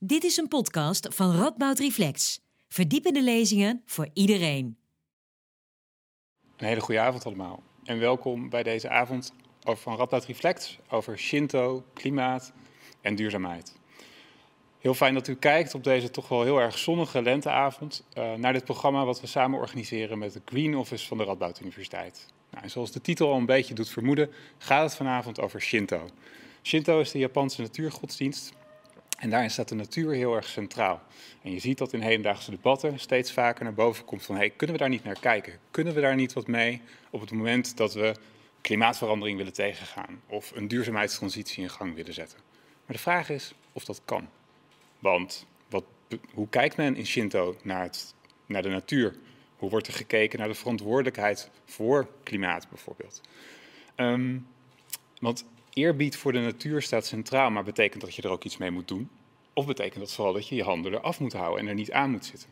Dit is een podcast van Radboud Reflex. Verdiepende lezingen voor iedereen. Een hele goede avond allemaal en welkom bij deze avond van Radboud Reflex over Shinto, klimaat en duurzaamheid. Heel fijn dat u kijkt op deze toch wel heel erg zonnige lenteavond uh, naar dit programma wat we samen organiseren met de Green Office van de Radboud Universiteit. Nou, en zoals de titel al een beetje doet vermoeden, gaat het vanavond over Shinto. Shinto is de Japanse natuurgodsdienst en daarin staat de natuur heel erg centraal. En je ziet dat in hedendaagse debatten steeds vaker naar boven komt van hey, kunnen we daar niet naar kijken? Kunnen we daar niet wat mee op het moment dat we klimaatverandering willen tegengaan of een duurzaamheidstransitie in gang willen zetten? Maar de vraag is of dat kan. Want wat, hoe kijkt men in Shinto naar, het, naar de natuur? Hoe wordt er gekeken naar de verantwoordelijkheid voor klimaat bijvoorbeeld? Um, want eerbied voor de natuur staat centraal, maar betekent dat je er ook iets mee moet doen? Of betekent dat vooral dat je je handen eraf moet houden en er niet aan moet zitten?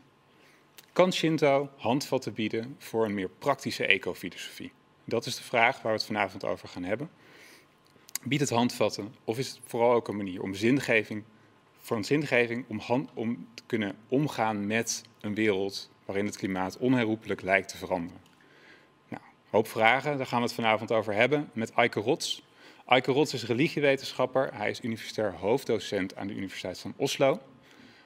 Kan Shinto handvatten bieden voor een meer praktische ecofilosofie? Dat is de vraag waar we het vanavond over gaan hebben. Biedt het handvatten of is het vooral ook een manier om zingeving, een zingeving om, om te kunnen omgaan met een wereld waarin het klimaat onherroepelijk lijkt te veranderen? Nou, hoop vragen, daar gaan we het vanavond over hebben met Eike Rots. Eike Rots is religiewetenschapper. Hij is universitair hoofddocent aan de Universiteit van Oslo.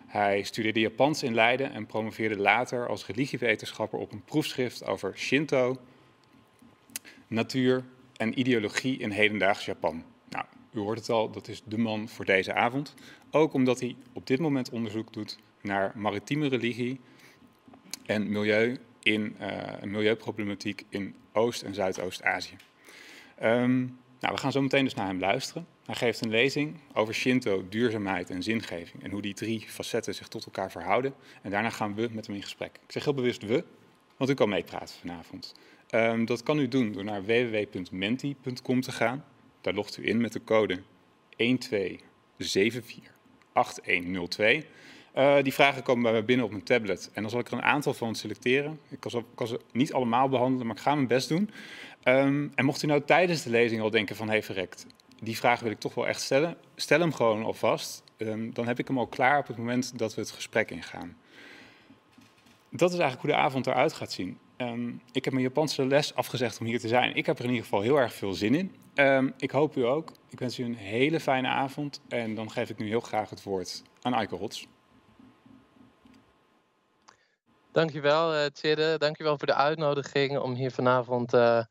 Hij studeerde Japans in Leiden en promoveerde later als religiewetenschapper op een proefschrift over Shinto, natuur en ideologie in hedendaags Japan. Nou, u hoort het al, dat is de man voor deze avond. Ook omdat hij op dit moment onderzoek doet naar maritieme religie en milieu in, uh, milieuproblematiek in Oost- en Zuidoost-Azië. Um, nou, we gaan zo meteen dus naar hem luisteren. Hij geeft een lezing over Shinto, duurzaamheid en zingeving en hoe die drie facetten zich tot elkaar verhouden. En daarna gaan we met hem in gesprek. Ik zeg heel bewust we, want u kan meepraten vanavond. Um, dat kan u doen door naar www.menti.com te gaan. Daar logt u in met de code 12748102. Uh, die vragen komen bij mij binnen op mijn tablet. En dan zal ik er een aantal van selecteren. Ik kan kan ze niet allemaal behandelen, maar ik ga mijn best doen. Um, en mocht u nou tijdens de lezing al denken van... hey verrekt, die vraag wil ik toch wel echt stellen. Stel hem gewoon alvast. Um, dan heb ik hem al klaar op het moment dat we het gesprek ingaan. Dat is eigenlijk hoe de avond eruit gaat zien. Um, ik heb mijn Japanse les afgezegd om hier te zijn. Ik heb er in ieder geval heel erg veel zin in. Ik hoop u ook. Ik wens u een hele fijne avond. En dan geef ik nu heel graag het woord aan Eike Rots. Dankjewel, uh, Tjidde. Dankjewel voor de uitnodiging om hier vanavond uh,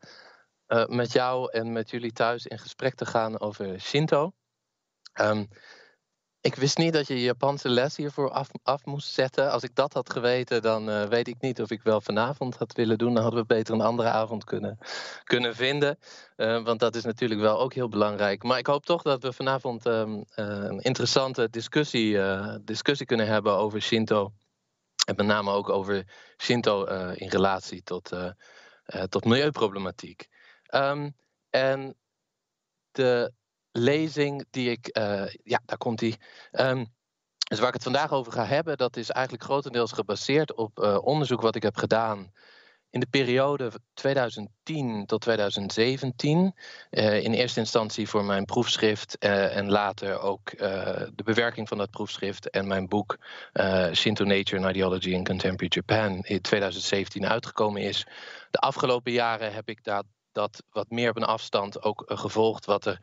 uh, met jou en met jullie thuis in gesprek te gaan over Shinto. Um, ik wist niet dat je je Japanse les hiervoor af, moest zetten. Als ik dat had geweten, dan weet ik niet of ik wel vanavond had willen doen. Dan hadden we beter een andere avond kunnen, kunnen vinden. want dat is natuurlijk wel ook heel belangrijk. Maar ik hoop toch dat we vanavond um, een interessante discussie, discussie kunnen hebben over Shinto. En met name ook over Shinto uh, in relatie tot, uh, uh, tot milieuproblematiek. Um, en de lezing die ik, ja, daar komt die. Um, dus waar ik het vandaag over ga hebben, dat is eigenlijk grotendeels gebaseerd op onderzoek wat ik heb gedaan in de periode 2010 tot 2017, uh, in eerste instantie voor mijn proefschrift uh, en later ook uh, de bewerking van dat proefschrift en mijn boek Shinto Nature and Ideology in Contemporary Japan in 2017 uitgekomen is. De afgelopen jaren heb ik dat, dat wat meer op een afstand ook gevolgd wat er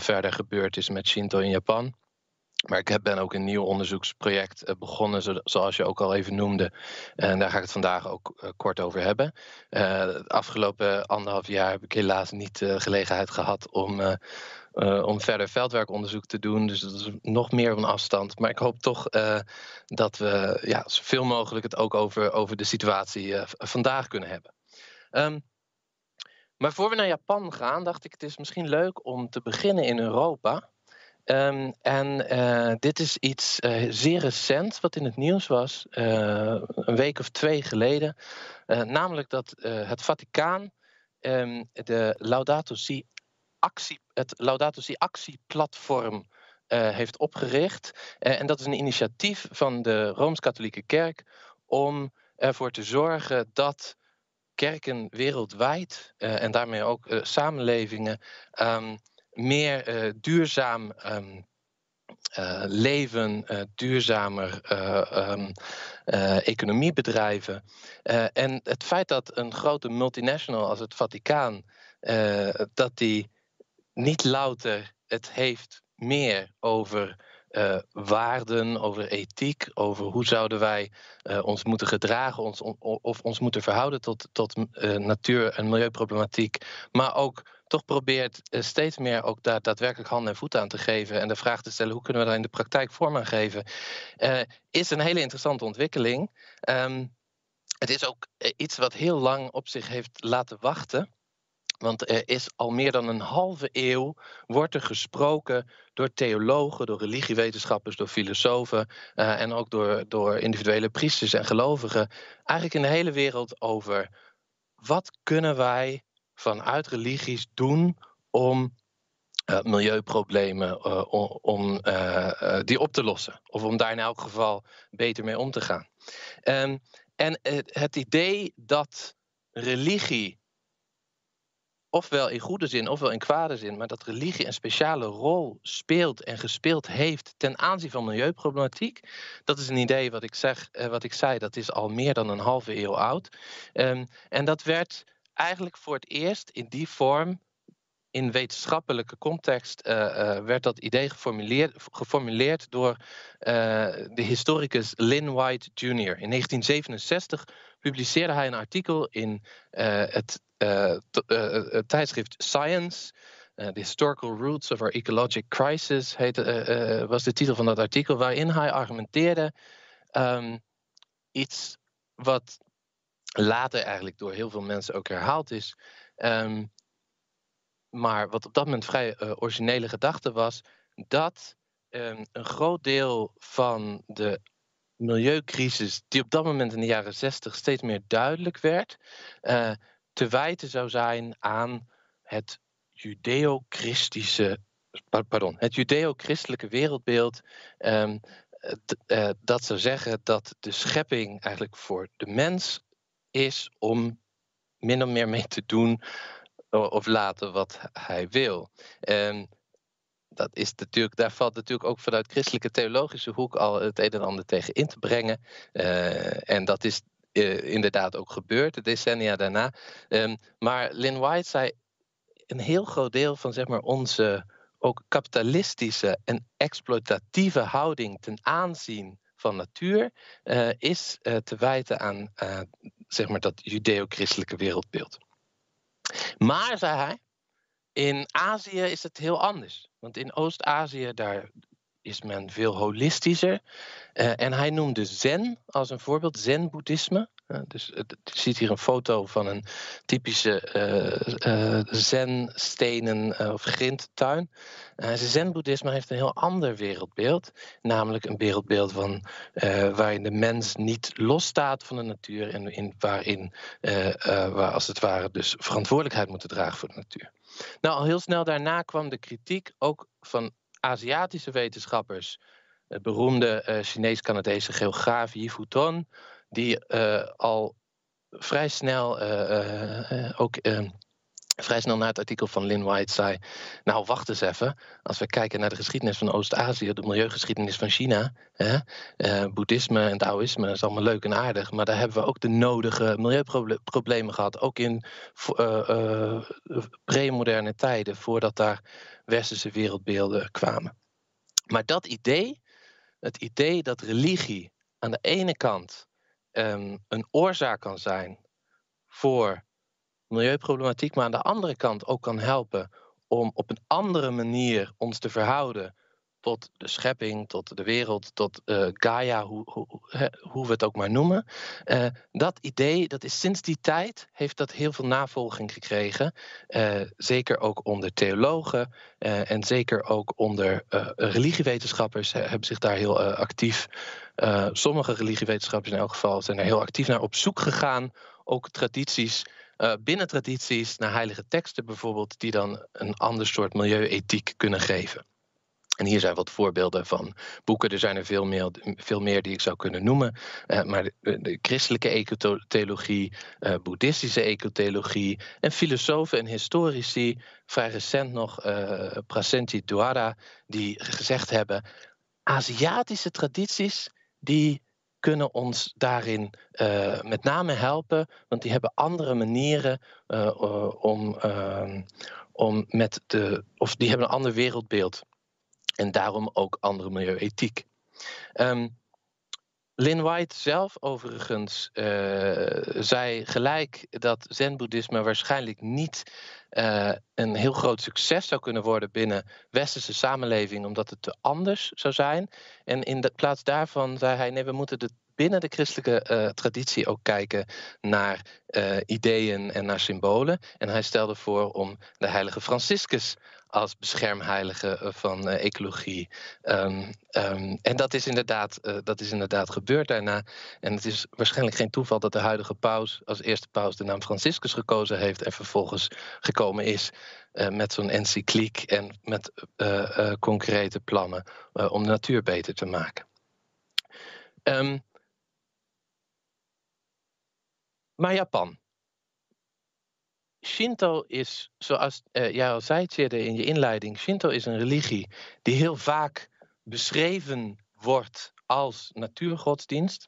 verder gebeurd is met Shinto in Japan. Maar ik ben ook een nieuw onderzoeksproject eh, begonnen, zoals je ook al even noemde. En daar ga ik het vandaag ook eh, kort over hebben. Het afgelopen anderhalf jaar heb ik helaas niet uh, gelegenheid gehad om, om verder veldwerkonderzoek te doen. Dus dat is nog meer een afstand. Maar ik hoop toch dat we ja, zoveel mogelijk het ook over, over de situatie vandaag kunnen hebben. Um, maar voor we naar Japan gaan, dacht ik het is misschien leuk om te beginnen in Europa. Um, en uh, dit is iets uh, zeer recent wat in het nieuws was, uh, een week of twee geleden. namelijk dat het Vaticaan um, de Laudato Si actie, het Laudato Si actieplatform heeft opgericht. en dat is een initiatief van de Rooms-Katholieke Kerk om ervoor te zorgen dat kerken wereldwijd en daarmee ook samenlevingen. Um, meer uh, duurzaam um, leven, duurzamer ehm, economie bedrijven. en het feit dat een grote multinational als het Vaticaan, dat die niet louter het heeft meer over uh, waarden, over ethiek, over hoe zouden wij uh, ons moeten gedragen ons, of ons moeten verhouden tot, tot uh, natuur- en milieuproblematiek, maar ook toch probeert steeds meer ook daar daadwerkelijk handen en voeten aan te geven en de vraag te stellen hoe kunnen we daar in de praktijk vorm aan geven, is een hele interessante ontwikkeling. Um, het is ook iets wat heel lang op zich heeft laten wachten. Want er is al meer dan een halve eeuw wordt er gesproken door theologen, door religiewetenschappers, door filosofen en ook door, door individuele priesters en gelovigen, eigenlijk in de hele wereld over wat kunnen wij vanuit religies doen om uh, milieuproblemen uh, om die op te lossen. Of om daar in elk geval beter mee om te gaan. Um, en het, het idee dat religie ofwel in goede zin ofwel in kwade zin, maar dat religie een speciale rol speelt en gespeeld heeft ten aanzien van milieuproblematiek. Dat is een idee wat ik zeg, eh, wat ik zei, dat is al meer dan een halve eeuw oud. Um, en dat werd eigenlijk voor het eerst in die vorm in wetenschappelijke context uh, uh, werd dat idee geformuleerd, geformuleerd door uh, de historicus Lynn White Jr. In 1967 publiceerde hij een artikel in het tijdschrift Science. The Historical Roots of Our Ecologic Crisis was de titel van dat artikel, waarin hij argumenteerde um, iets wat later eigenlijk door heel veel mensen ook herhaald is. Um, maar wat op dat moment vrij uh, originele gedachte was, dat um, een groot deel van de milieucrisis, die op dat moment in de jaren zestig steeds meer duidelijk werd, uh, te wijten zou zijn aan het judeo-christische, pardon, het judeo-christelijke wereldbeeld. Um, uh, dat zou zeggen dat de schepping eigenlijk voor de mens is om min of meer mee te doen of laten wat hij wil. En dat is natuurlijk, daar valt natuurlijk ook vanuit christelijke theologische hoek al het een en ander tegen in te brengen. Uh, en dat is uh, inderdaad ook gebeurd, de decennia daarna. Um, maar Lynn White zei, een heel groot deel van zeg maar, onze ook kapitalistische en exploitatieve houding ten aanzien van natuur uh, is te wijten aan zeg maar dat judeo-christelijke wereldbeeld. Maar, zei hij, in Azië is het heel anders. Want in Oost-Azië, daar is men veel holistischer. Uh, en hij noemde Zen als een voorbeeld, Zen-boeddhisme. Uh, dus uh, je ziet hier een foto van een typische Zen-stenen of grindtuin. Zen-boeddhisme heeft een heel ander wereldbeeld. Namelijk een wereldbeeld van, waarin de mens niet losstaat van de natuur. En in, waarin, waar als het ware, dus verantwoordelijkheid moeten dragen voor de natuur. Nou, al heel snel daarna kwam de kritiek ook van Aziatische wetenschappers, het beroemde uh, Chinees-Canadese geograaf Yi Futon, die uh, al vrij snel uh, ook vrij snel na het artikel van Lin White zei: Nou, wacht eens even. Als we kijken naar de geschiedenis van Oost-Azië, de milieugeschiedenis van China, hè, boeddhisme en Taoïsme is allemaal leuk en aardig, maar daar hebben we ook de nodige milieuproblemen gehad, ook in pre-moderne tijden, voordat daar westerse wereldbeelden kwamen. Maar dat idee, het idee dat religie aan de ene kant um, een oorzaak kan zijn voor milieuproblematiek, maar aan de andere kant ook kan helpen om op een andere manier ons te verhouden tot de schepping, tot de wereld, tot uh, Gaia, hoe, hoe, hoe, we het ook maar noemen. Uh, dat idee, dat is sinds die tijd, heeft dat heel veel navolging gekregen. Uh, zeker ook onder theologen en zeker ook onder religiewetenschappers hebben zich daar heel actief. sommige religiewetenschappers in elk geval zijn er heel actief naar op zoek gegaan. Ook tradities binnen tradities naar heilige teksten bijvoorbeeld, die dan een ander soort milieuethiek kunnen geven. En hier zijn wat voorbeelden van boeken. Er zijn er veel meer, veel meer die ik zou kunnen noemen. Uh, maar de, christelijke ecotheologie, uh, boeddhistische ecotheologie en filosofen en historici, vrij recent nog uh, Prasenji Dwara, die gezegd hebben: Aziatische tradities die kunnen ons daarin met name helpen, want die hebben andere manieren om, ehm, om met de, of die hebben een ander wereldbeeld. En daarom ook andere milieuethiek. Um, Lynn White zelf overigens uh, zei gelijk dat zen-boeddhisme waarschijnlijk niet uh, een heel groot succes zou kunnen worden binnen westerse samenleving, omdat het te anders zou zijn. En in plaats daarvan zei hij: nee, we moeten binnen de christelijke uh, traditie ook kijken naar ideeën en naar symbolen. En hij stelde voor om de heilige Franciscus als beschermheilige eh, van uh, ecologie. Um, en dat is, inderdaad, uh, dat is inderdaad gebeurd daarna. En het is waarschijnlijk geen toeval dat de huidige paus als eerste paus de naam Franciscus gekozen heeft en vervolgens gekomen is met zo'n encycliek en met concrete plannen om de natuur beter te maken. Um, maar Japan. Shinto is, zoals uh, jij al zei, Tjede, in je inleiding, Shinto is een religie die heel vaak beschreven wordt als natuurgodsdienst.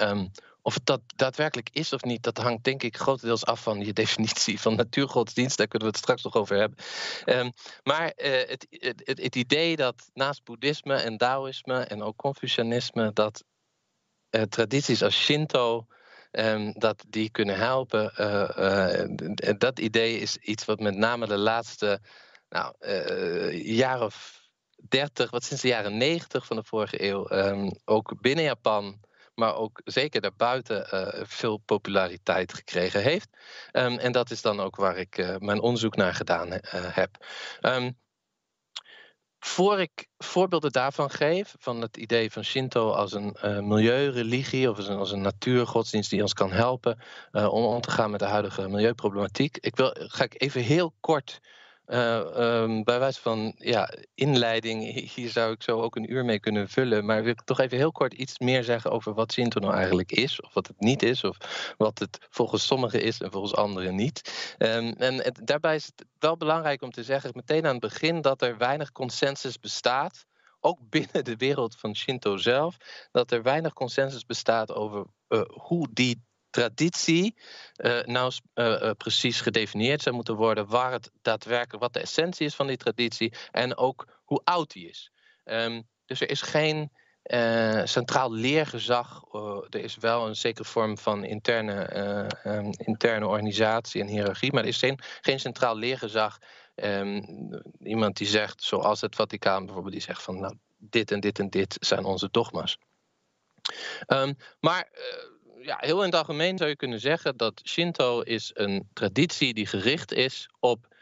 Um, of het dat daadwerkelijk is of niet, dat hangt denk ik grotendeels af van je definitie van natuurgodsdienst. Daar kunnen we het straks nog over hebben. Um, maar uh, het, het, het, idee dat naast boeddhisme en Taoïsme en ook Confucianisme, dat uh, tradities als Shinto um, dat die kunnen helpen. Uh, uh, dat idee is iets wat met name de laatste nou, uh, jaar of dertig, wat sinds de jaren negentig van de vorige eeuw, um, ook binnen Japan, maar ook zeker daarbuiten veel populariteit gekregen heeft. Um, en dat is dan ook waar ik mijn onderzoek naar gedaan heb. Voor ik voorbeelden daarvan geef, van het idee van Shinto als een uh, milieureligie of als een, natuurgodsdienst die ons kan helpen uh, om om te gaan met de huidige milieuproblematiek, ik wil, ga ik even heel kort um, bij wijze van ja, inleiding, hier zou ik zo ook een uur mee kunnen vullen. Maar wil ik toch even heel kort iets meer zeggen over wat Shinto nou eigenlijk is, of wat het niet is, of wat het volgens sommigen is en volgens anderen niet. Um, en daarbij is het wel belangrijk om te zeggen, meteen aan het begin, dat er weinig consensus bestaat ook binnen de wereld van Shinto zelf, dat er weinig consensus bestaat over uh, hoe die traditie uh, nou uh, precies gedefinieerd zou moeten worden, waar het daadwerkelijk, wat de essentie is van die traditie en ook hoe oud die is. Um, dus er is geen centraal leergezag, er is wel een zekere vorm van interne, um, interne organisatie en hiërarchie, maar er is geen, geen centraal leergezag. Um, iemand die zegt, zoals het Vaticaan bijvoorbeeld, die zegt van nou, dit en dit en dit zijn onze dogma's. maar ja, heel in het algemeen zou je kunnen zeggen dat Shinto is een traditie die gericht is op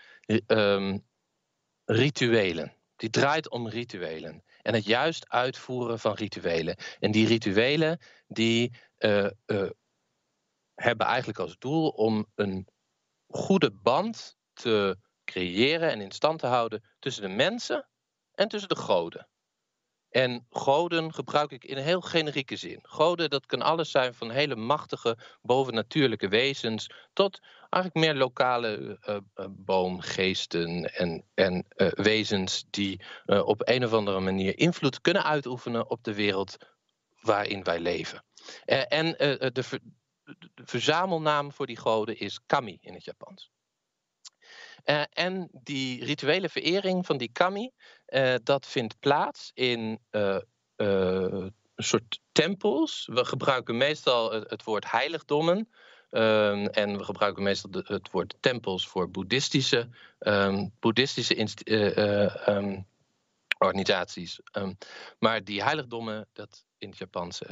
um, rituelen. Die draait om rituelen. En het juist uitvoeren van rituelen. En die rituelen die uh, uh, hebben eigenlijk als doel om een goede band te creëren en in stand te houden tussen de mensen en tussen de goden. En goden gebruik ik in een heel generieke zin. Goden, dat kan alles zijn van hele machtige bovennatuurlijke wezens tot eigenlijk meer lokale uh, uh, boomgeesten en, en wezens die op een of andere manier invloed kunnen uitoefenen op de wereld waarin wij leven. en de, de verzamelnaam voor die goden is kami in het Japans. Uh, en die rituele verering van die kami, uh, dat vindt plaats in uh, een soort tempels. We gebruiken meestal het, woord heiligdommen. Um, en we gebruiken meestal het woord tempels voor boeddhistische, um, boeddhistische um, organisaties. maar die heiligdommen, dat in het Japans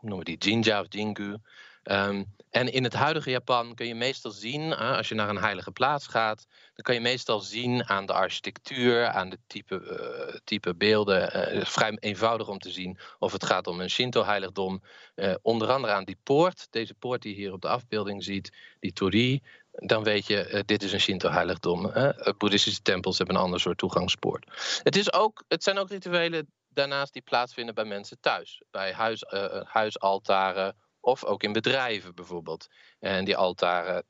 noemen we die Jinja of Jingu. Um, en in het huidige Japan kun je meestal zien, als je naar een heilige plaats gaat, dan kan je meestal zien aan de architectuur, aan de type, uh, type beelden. Uh, het is vrij eenvoudig om te zien of het gaat om een Shinto-heiligdom. onder andere aan die poort, deze poort die je hier op de afbeelding ziet, die torii, dan weet je, dit is een Shinto-heiligdom. Boeddhistische tempels hebben een ander soort toegangspoort. Het, is ook, het zijn ook rituelen daarnaast die plaatsvinden bij mensen thuis. Bij huis, huisaltaren of ook in bedrijven bijvoorbeeld. En die altaren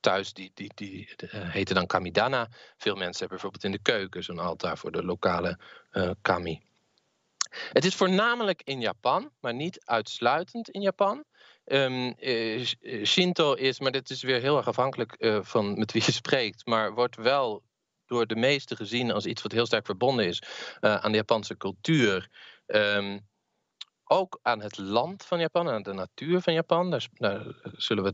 thuis, die, die, die, heten dan kamidana. Veel mensen hebben bijvoorbeeld in de keuken zo'n altaar voor de lokale kami. Het is voornamelijk in Japan, maar niet uitsluitend in Japan. Um, Shinto is, maar dit is weer heel erg afhankelijk van met wie je spreekt, maar wordt wel door de meesten gezien als iets wat heel sterk verbonden is aan de Japanse cultuur. Um, ook aan het land van Japan, aan de natuur van Japan. Daar, daar zullen we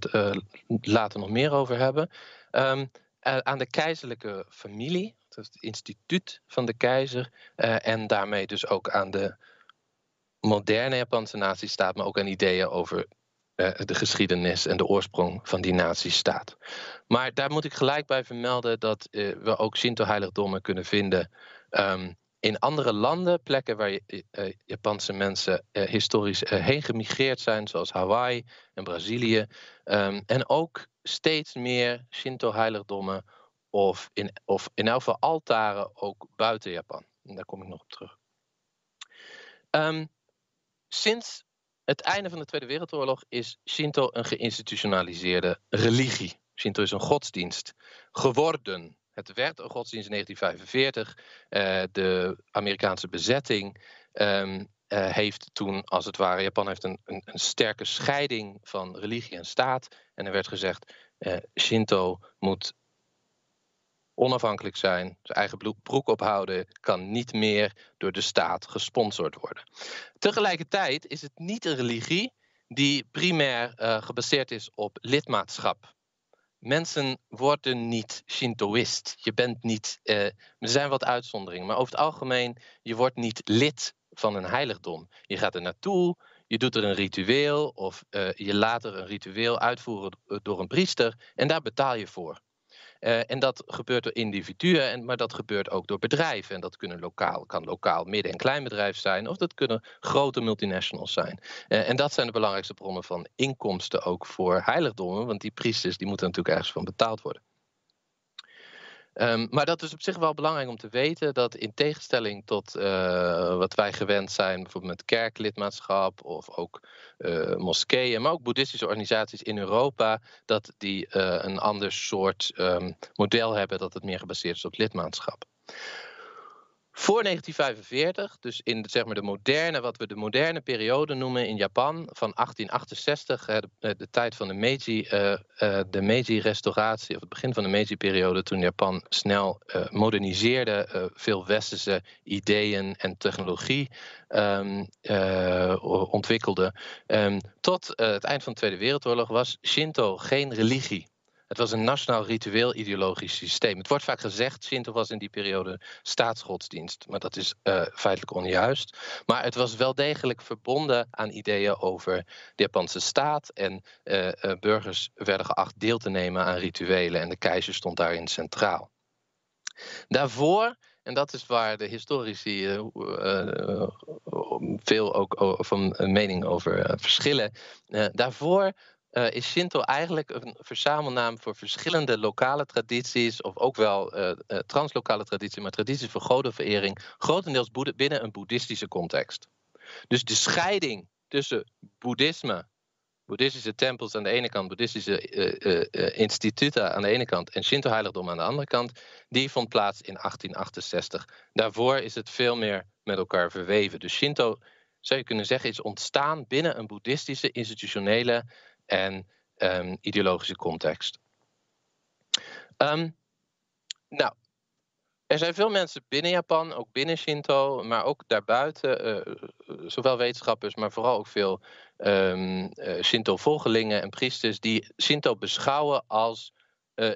het later nog meer over hebben. Um, aan de keizerlijke familie, het instituut van de keizer. Uh, en daarmee dus ook aan de moderne Japanse nazistaat, maar ook aan ideeën over de geschiedenis en de oorsprong van die nazistaat. Maar daar moet ik gelijk bij vermelden dat we ook Shinto-heiligdommen kunnen vinden um, in andere landen, plekken waar Japanse mensen historisch heen gemigreerd zijn, zoals Hawaii en Brazilië. Um, en ook steeds meer Shinto-heiligdommen of in, of in elk altaren ook buiten Japan. Daar kom ik nog op terug. Um, sinds het einde van de Tweede Wereldoorlog is Shinto een geïnstitutionaliseerde religie. Shinto is een godsdienst geworden. Het werd een godsdienst in 1945. Uh, eh, de Amerikaanse bezetting um, uh, heeft toen, als het ware, Japan heeft een, een, een, sterke scheiding van religie en staat. En er werd gezegd, uh, Shinto moet onafhankelijk zijn, zijn eigen broek ophouden, kan niet meer door de staat gesponsord worden. Tegelijkertijd is het niet een religie die primair uh, gebaseerd is op lidmaatschap. Mensen worden niet Shintoïst. Je bent niet. Uh, er zijn wat uitzonderingen, maar over het algemeen, je wordt niet lid van een heiligdom. Je gaat er naartoe, je doet er een ritueel of uh, je laat er een ritueel uitvoeren door een priester en daar betaal je voor. Uh, en dat gebeurt door individuen, en, maar dat gebeurt ook door bedrijven. En dat kunnen lokaal, kan lokaal midden- en kleinbedrijf zijn, of dat kunnen grote multinationals zijn. Uh, en dat zijn de belangrijkste bronnen van inkomsten ook voor heiligdommen, want die priesters die moeten natuurlijk ergens van betaald worden. Um, maar dat is op zich wel belangrijk om te weten dat in tegenstelling tot uh, wat wij gewend zijn, bijvoorbeeld met kerklidmaatschap of ook uh, moskeeën, maar ook boeddhistische organisaties in Europa, dat die uh, een ander soort um, model hebben dat het meer gebaseerd is op lidmaatschap. Voor 1945, dus in zeg maar de moderne, wat we de moderne periode noemen in Japan, van 1868, de, de tijd van de Meiji, uh, uh, de Meiji-restauratie, of het begin van de Meiji-periode, toen Japan snel moderniseerde, veel westerse ideeën en technologie um, ontwikkelde. Um, tot het eind van de Tweede Wereldoorlog was Shinto geen religie. Het was een nationaal ritueel ideologisch systeem. Het wordt vaak gezegd, Shinto was in die periode staatsgodsdienst. Maar dat is uh, feitelijk onjuist. Maar het was wel degelijk verbonden aan ideeën over de Japanse staat. En uh, uh, burgers werden geacht deel te nemen aan rituelen. En de keizer stond daarin centraal. Daarvoor en dat is waar de historici veel ook van mening over verschillen. daarvoor uh, is Shinto eigenlijk een verzamelnaam voor verschillende lokale tradities, of ook wel uh, translokale tradities, maar tradities voor godenverering, grotendeels binnen een boeddhistische context. Dus de scheiding tussen boeddhisme, boeddhistische tempels aan de ene kant, boeddhistische instituten aan de ene kant en Shinto-heiligdom aan de andere kant, die vond plaats in 1868. Daarvoor is het veel meer met elkaar verweven. Dus Shinto, zou je kunnen zeggen, is ontstaan binnen een boeddhistische institutionele en um, ideologische context. Um, nou, er zijn veel mensen binnen Japan, ook binnen Shinto, maar ook daarbuiten, uh, zowel wetenschappers, maar vooral ook veel um, uh, Shinto-volgelingen en priesters, die Shinto beschouwen als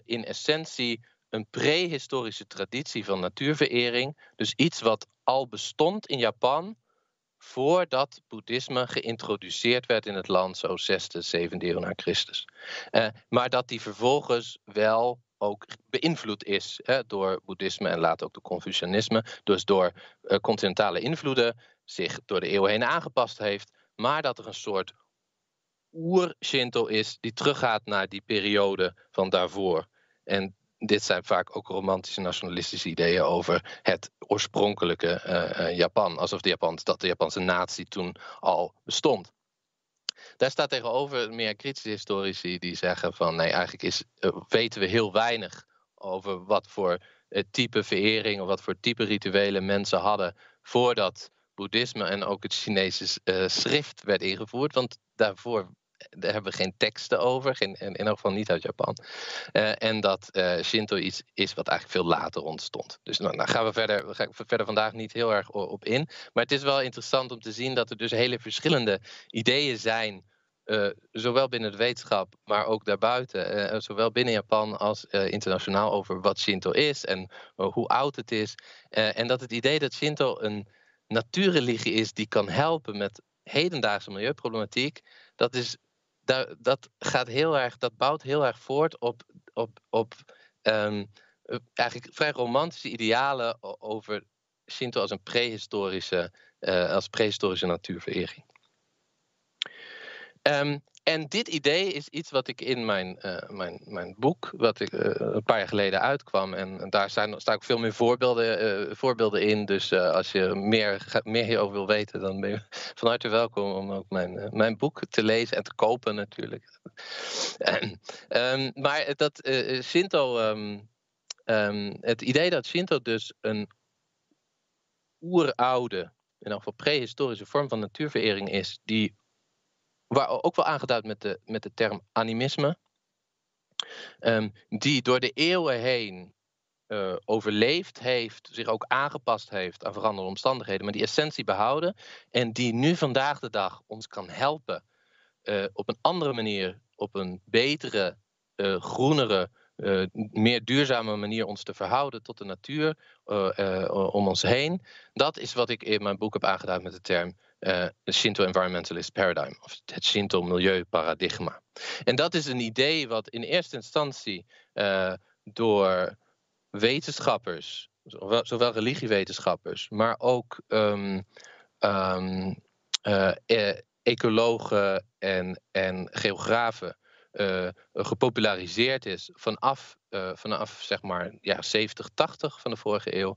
in essentie een prehistorische traditie van natuurverering. Dus iets wat al bestond in Japan, voordat boeddhisme geïntroduceerd werd in het land, zo 6e, 7e eeuw na Christus. Uh, maar dat die vervolgens wel ook beïnvloed is hè, door boeddhisme en later ook door Confucianisme. Dus door uh, continentale invloeden zich door de eeuwen heen aangepast heeft. Maar dat er een soort oer-Shinto is die teruggaat naar die periode van daarvoor. En dit zijn vaak ook romantische nationalistische ideeën over het oorspronkelijke uh, Japan. Alsof de Japanse natie toen al bestond. Daar staat tegenover meer kritische historici die zeggen van nee, eigenlijk is, uh, weten we heel weinig over wat voor type verering of wat voor type rituelen mensen hadden voordat boeddhisme en ook het Chinese schrift werd ingevoerd. Want daarvoor daar hebben we geen teksten over, geen, in elk geval niet uit Japan. Uh, en dat uh, Shinto iets is wat eigenlijk veel later ontstond. Dus nou, daar gaan we verder, we gaan verder vandaag niet heel erg op in. Maar het is wel interessant om te zien dat er dus hele verschillende ideeën zijn. Uh, zowel binnen de wetenschap, maar ook daarbuiten. zowel binnen Japan als internationaal over wat Shinto is en hoe oud het is. en dat het idee dat Shinto een natuurreligie is die kan helpen met hedendaagse milieuproblematiek, dat is dat, dat gaat heel erg, dat bouwt heel erg voort op, op, op um, eigenlijk vrij romantische idealen over Shinto als een prehistorische, uh, als prehistorische natuurverering. Um, en dit idee is iets wat ik in mijn, uh, mijn, mijn boek, wat ik uh, een paar jaar geleden uitkwam. En daar staan ook veel meer voorbeelden, uh, voorbeelden in. Dus als je meer, meer hierover wil weten, dan ben je van harte welkom om ook mijn, mijn boek te lezen en te kopen natuurlijk. um, maar dat Shinto, um, um, het idee dat Shinto dus een oeroude, in elk geval prehistorische vorm van natuurverering is, die waar ook wel aangeduid met de, met de term animisme. Um, die door de eeuwen heen uh, overleefd heeft, zich ook aangepast heeft aan veranderende omstandigheden, maar die essentie behouden. En die nu vandaag de dag ons kan helpen uh, op een andere manier, op een betere, uh, groenere, meer duurzame manier ons te verhouden tot de natuur om ons heen. Dat is wat ik in mijn boek heb aangeduid met de term uh, Shinto Environmentalist Paradigm, of het Shinto Milieuparadigma. En dat is een idee wat in eerste instantie uh, door wetenschappers, zowel, religiewetenschappers, maar ook um, um, uh, ecologen en, en geografen uh, gepopulariseerd is vanaf, uh, vanaf zeg maar ja, 70, 80 van de vorige eeuw.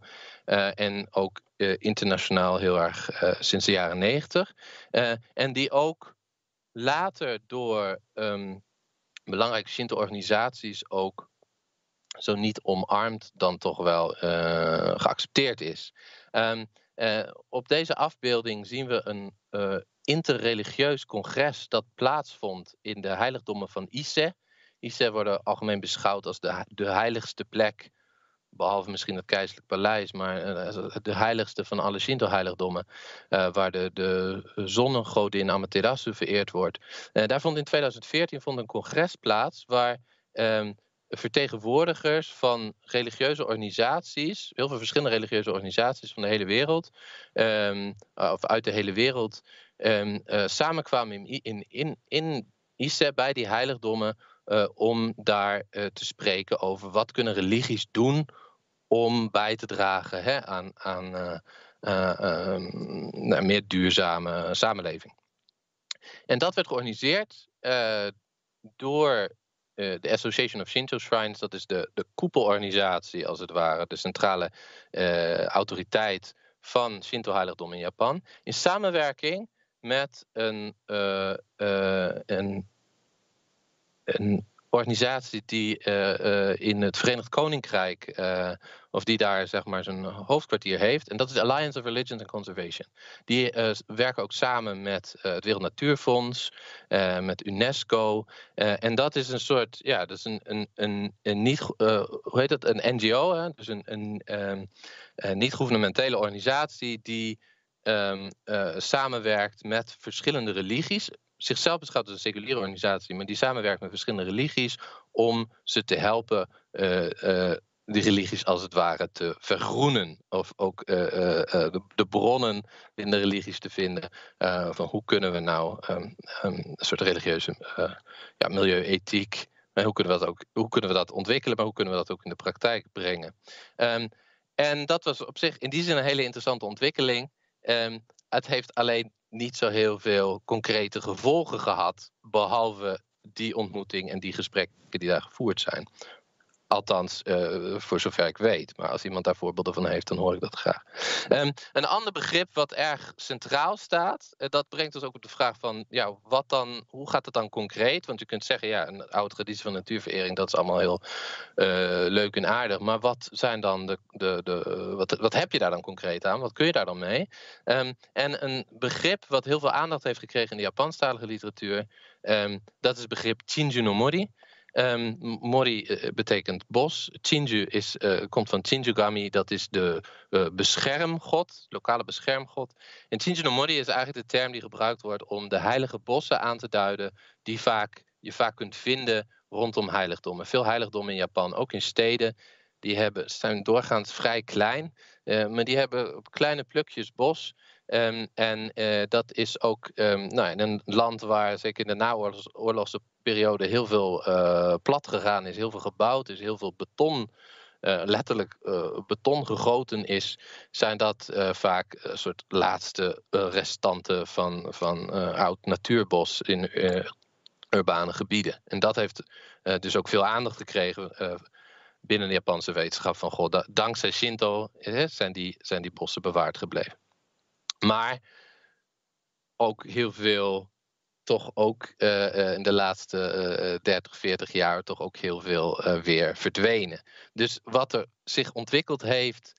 En ook internationaal heel erg sinds de jaren 90. en die ook later door um, belangrijke Shinto-organisaties ook zo niet omarmd dan toch wel geaccepteerd is. Um, op deze afbeelding zien we een interreligieus congres dat plaatsvond in de heiligdommen van Ise. Ise worden algemeen beschouwd als de, de heiligste plek, behalve misschien het keizerlijk paleis, maar uh, de heiligste van alle Shinto-heiligdommen, uh, waar de, de zonnegodin Amaterasu vereerd wordt. Daar vond in 2014 vond een congres plaats waar um, vertegenwoordigers van religieuze organisaties, heel veel verschillende religieuze organisaties van de hele wereld, um, of uit de hele wereld, um, uh, samenkwamen in, in, in, in bij die heiligdommen uh, om daar uh, te spreken over wat kunnen religies doen om bij te dragen hè, aan, aan um, nou, meer duurzame samenleving. En dat werd georganiseerd door de Association of Shinto Shrines, dat is de, de koepelorganisatie als het ware, de centrale autoriteit van Shinto-heiligdom in Japan, in samenwerking met een, uh, een, een organisatie die uh, in het Verenigd Koninkrijk, of die daar zeg maar zijn hoofdkwartier heeft. En dat is Alliance of Religions and Conservation. Die werken ook samen met het Wereld Natuurfonds, met UNESCO. en dat is een soort, ja, dat is een, een, een, een niet, hoe heet dat, een NGO, hè? dus een, een, een niet-governementele organisatie die uh, samenwerkt met verschillende religies. Zichzelf beschouwt als een seculiere organisatie, maar die samenwerkt met verschillende religies om ze te helpen uh, die religies als het ware te vergroenen. Of ook de, de, bronnen in de religies te vinden. van hoe kunnen we nou um, een soort religieuze ja, milieuethiek. Hoe kunnen, we dat ook, hoe kunnen we dat ontwikkelen, maar hoe kunnen we dat ook in de praktijk brengen? Um, en dat was op zich in die zin een hele interessante ontwikkeling. Het heeft alleen niet zo heel veel concrete gevolgen gehad, behalve die ontmoeting en die gesprekken die daar gevoerd zijn. Althans, uh, voor zover ik weet. Maar als iemand daar voorbeelden van heeft, dan hoor ik dat graag. Um, een ander begrip wat erg centraal staat, uh, dat brengt ons ook op de vraag van, ja, wat dan, hoe gaat het dan concreet? Want je kunt zeggen, ja, een oude traditie van natuurverering, dat is allemaal heel uh, leuk en aardig. Maar wat zijn dan de, de, de wat, wat heb je daar dan concreet aan? Wat kun je daar dan mee? Um, en een begrip wat heel veel aandacht heeft gekregen in de Japanstalige literatuur, um, dat is het begrip Chinju no Mori. Um, mori uh, betekent bos. Chinju is, uh, komt van Chinjugami, dat is de uh, beschermgod, lokale beschermgod. En Chinju no Mori is eigenlijk de term die gebruikt wordt om de heilige bossen aan te duiden, die vaak, je vaak kunt vinden rondom heiligdommen. Veel heiligdommen in Japan, ook in steden, die hebben, zijn doorgaans vrij klein, maar die hebben kleine plukjes bos. Um, en dat is ook um, nou, in een land waar zeker in de naoorlogse periode heel veel uh, plat gegaan is, heel veel gebouwd is, heel veel beton, uh, letterlijk beton gegoten is, zijn dat vaak een soort laatste restanten van, van oud natuurbos in urbane gebieden. En dat heeft dus ook veel aandacht gekregen binnen de Japanse wetenschap van God. Dankzij Shinto zijn, die, zijn die bossen bewaard gebleven. Maar ook heel veel, toch ook uh, in de laatste uh, 30, 40 jaar, toch ook heel veel uh, weer verdwenen. Dus wat er zich ontwikkeld heeft,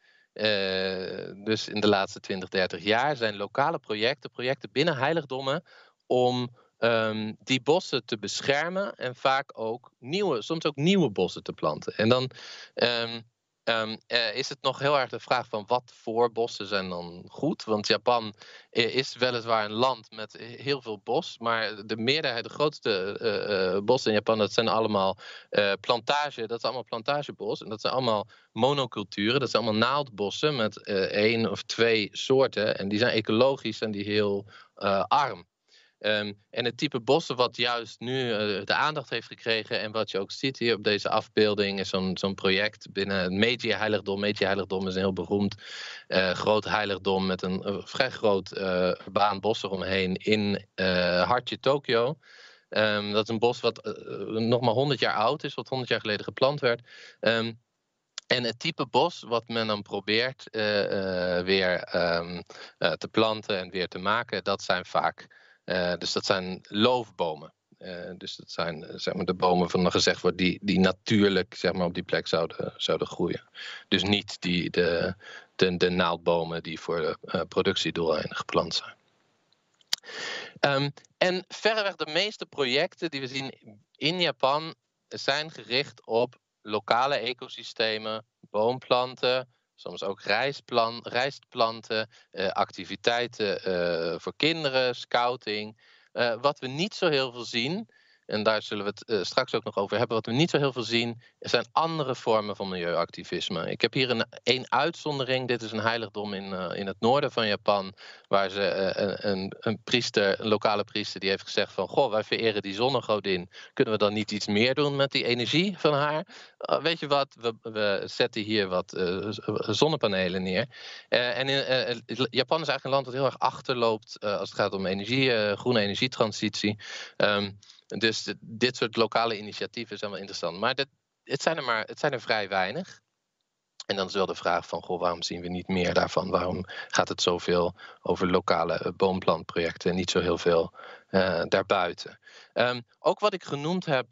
dus in de laatste 20, 30 jaar, zijn lokale projecten, projecten binnen heiligdommen, om um, die bossen te beschermen en vaak ook nieuwe, soms ook nieuwe bossen te planten. En dan. Um, Um, uh, is het nog heel erg de vraag van wat voor bossen zijn dan goed? Want Japan is weliswaar een land met heel veel bos, maar de meerderheid, de grootste uh, bossen in Japan, dat zijn allemaal plantage, dat is allemaal plantagebos. En dat zijn allemaal monoculturen, dat zijn allemaal naaldbossen met één of twee soorten. En die zijn ecologisch en die heel arm. Um, en het type bossen wat juist nu uh, de aandacht heeft gekregen en wat je ook ziet hier op deze afbeelding is zo'n zo'n project binnen het Meiji Heiligdom. Meiji Heiligdom is een heel beroemd uh, groot heiligdom met een vrij groot urbaan bos eromheen in hartje Tokio. Um, dat is een bos wat nog maar 100 jaar oud is, wat 100 jaar geleden geplant werd. Um, en het type bos wat men dan probeert weer te planten en weer te maken, dat zijn vaak dus dat zijn loofbomen. Uh, dus dat zijn uh, zeg maar de bomen van gezegd wordt die, die natuurlijk zeg maar, op die plek zouden, zouden groeien. Dus niet die, de, de, naaldbomen die voor de productiedoeleinden geplant zijn. Um, en verreweg de meeste projecten die we zien in Japan zijn gericht op lokale ecosystemen, boomplanten, soms ook rijstplan, rijstplanten, uh, activiteiten uh, voor kinderen, scouting. Uh, wat we niet zo heel veel zien, en daar zullen we het uh, straks ook nog over hebben. Wat we niet zo heel veel zien, zijn andere vormen van milieuactivisme. Ik heb hier een, een uitzondering. Dit is een heiligdom in, uh, in het noorden van Japan. Waar ze uh, een, een, priester, een lokale priester, die heeft gezegd van... Goh, wij vereren die zonnegodin. Kunnen we dan niet iets meer doen met die energie van haar? weet je wat, we, we zetten hier wat zonnepanelen neer. en in, Japan is eigenlijk een land dat heel erg achterloopt... als het gaat om energie, groene energietransitie... Um, dus dit soort lokale initiatieven zijn wel interessant. Maar het, zijn er maar, het zijn er vrij weinig. En dan is wel de vraag van, goh, waarom zien we niet meer daarvan? Waarom gaat het zoveel over lokale eh, boomplantprojecten en niet zo heel veel uh, daarbuiten? Um, ook wat ik genoemd heb,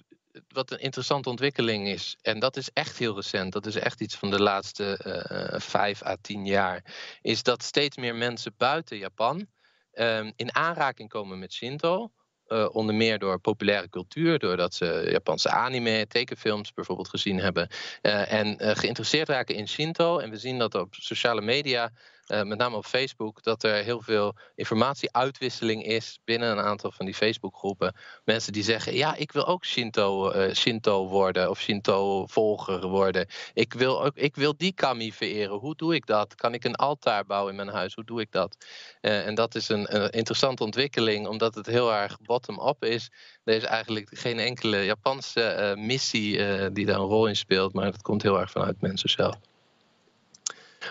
wat een interessante ontwikkeling is, en dat is echt heel recent, dat is echt iets van de laatste uh, vijf à tien jaar, is dat steeds meer mensen buiten Japan um, in aanraking komen met Shinto. Uh, onder meer door populaire cultuur, doordat ze Japanse anime, tekenfilms bijvoorbeeld gezien hebben. Uh, en uh, geïnteresseerd raken in Shinto. En we zien dat op sociale media uh, met name op Facebook, dat er heel veel informatieuitwisseling is binnen een aantal van die Facebookgroepen. Mensen die zeggen: Ja, ik wil ook Shinto, uh, Shinto worden of Shinto-volger worden. Ik wil, ook, ik wil die kami vereren. Hoe doe ik dat? Kan ik een altaar bouwen in mijn huis? Hoe doe ik dat? Uh, en dat is een, een, interessante ontwikkeling, omdat het heel erg bottom-up is. Er is eigenlijk geen enkele Japanse missie die daar een rol in speelt, maar dat komt heel erg vanuit mensen zelf.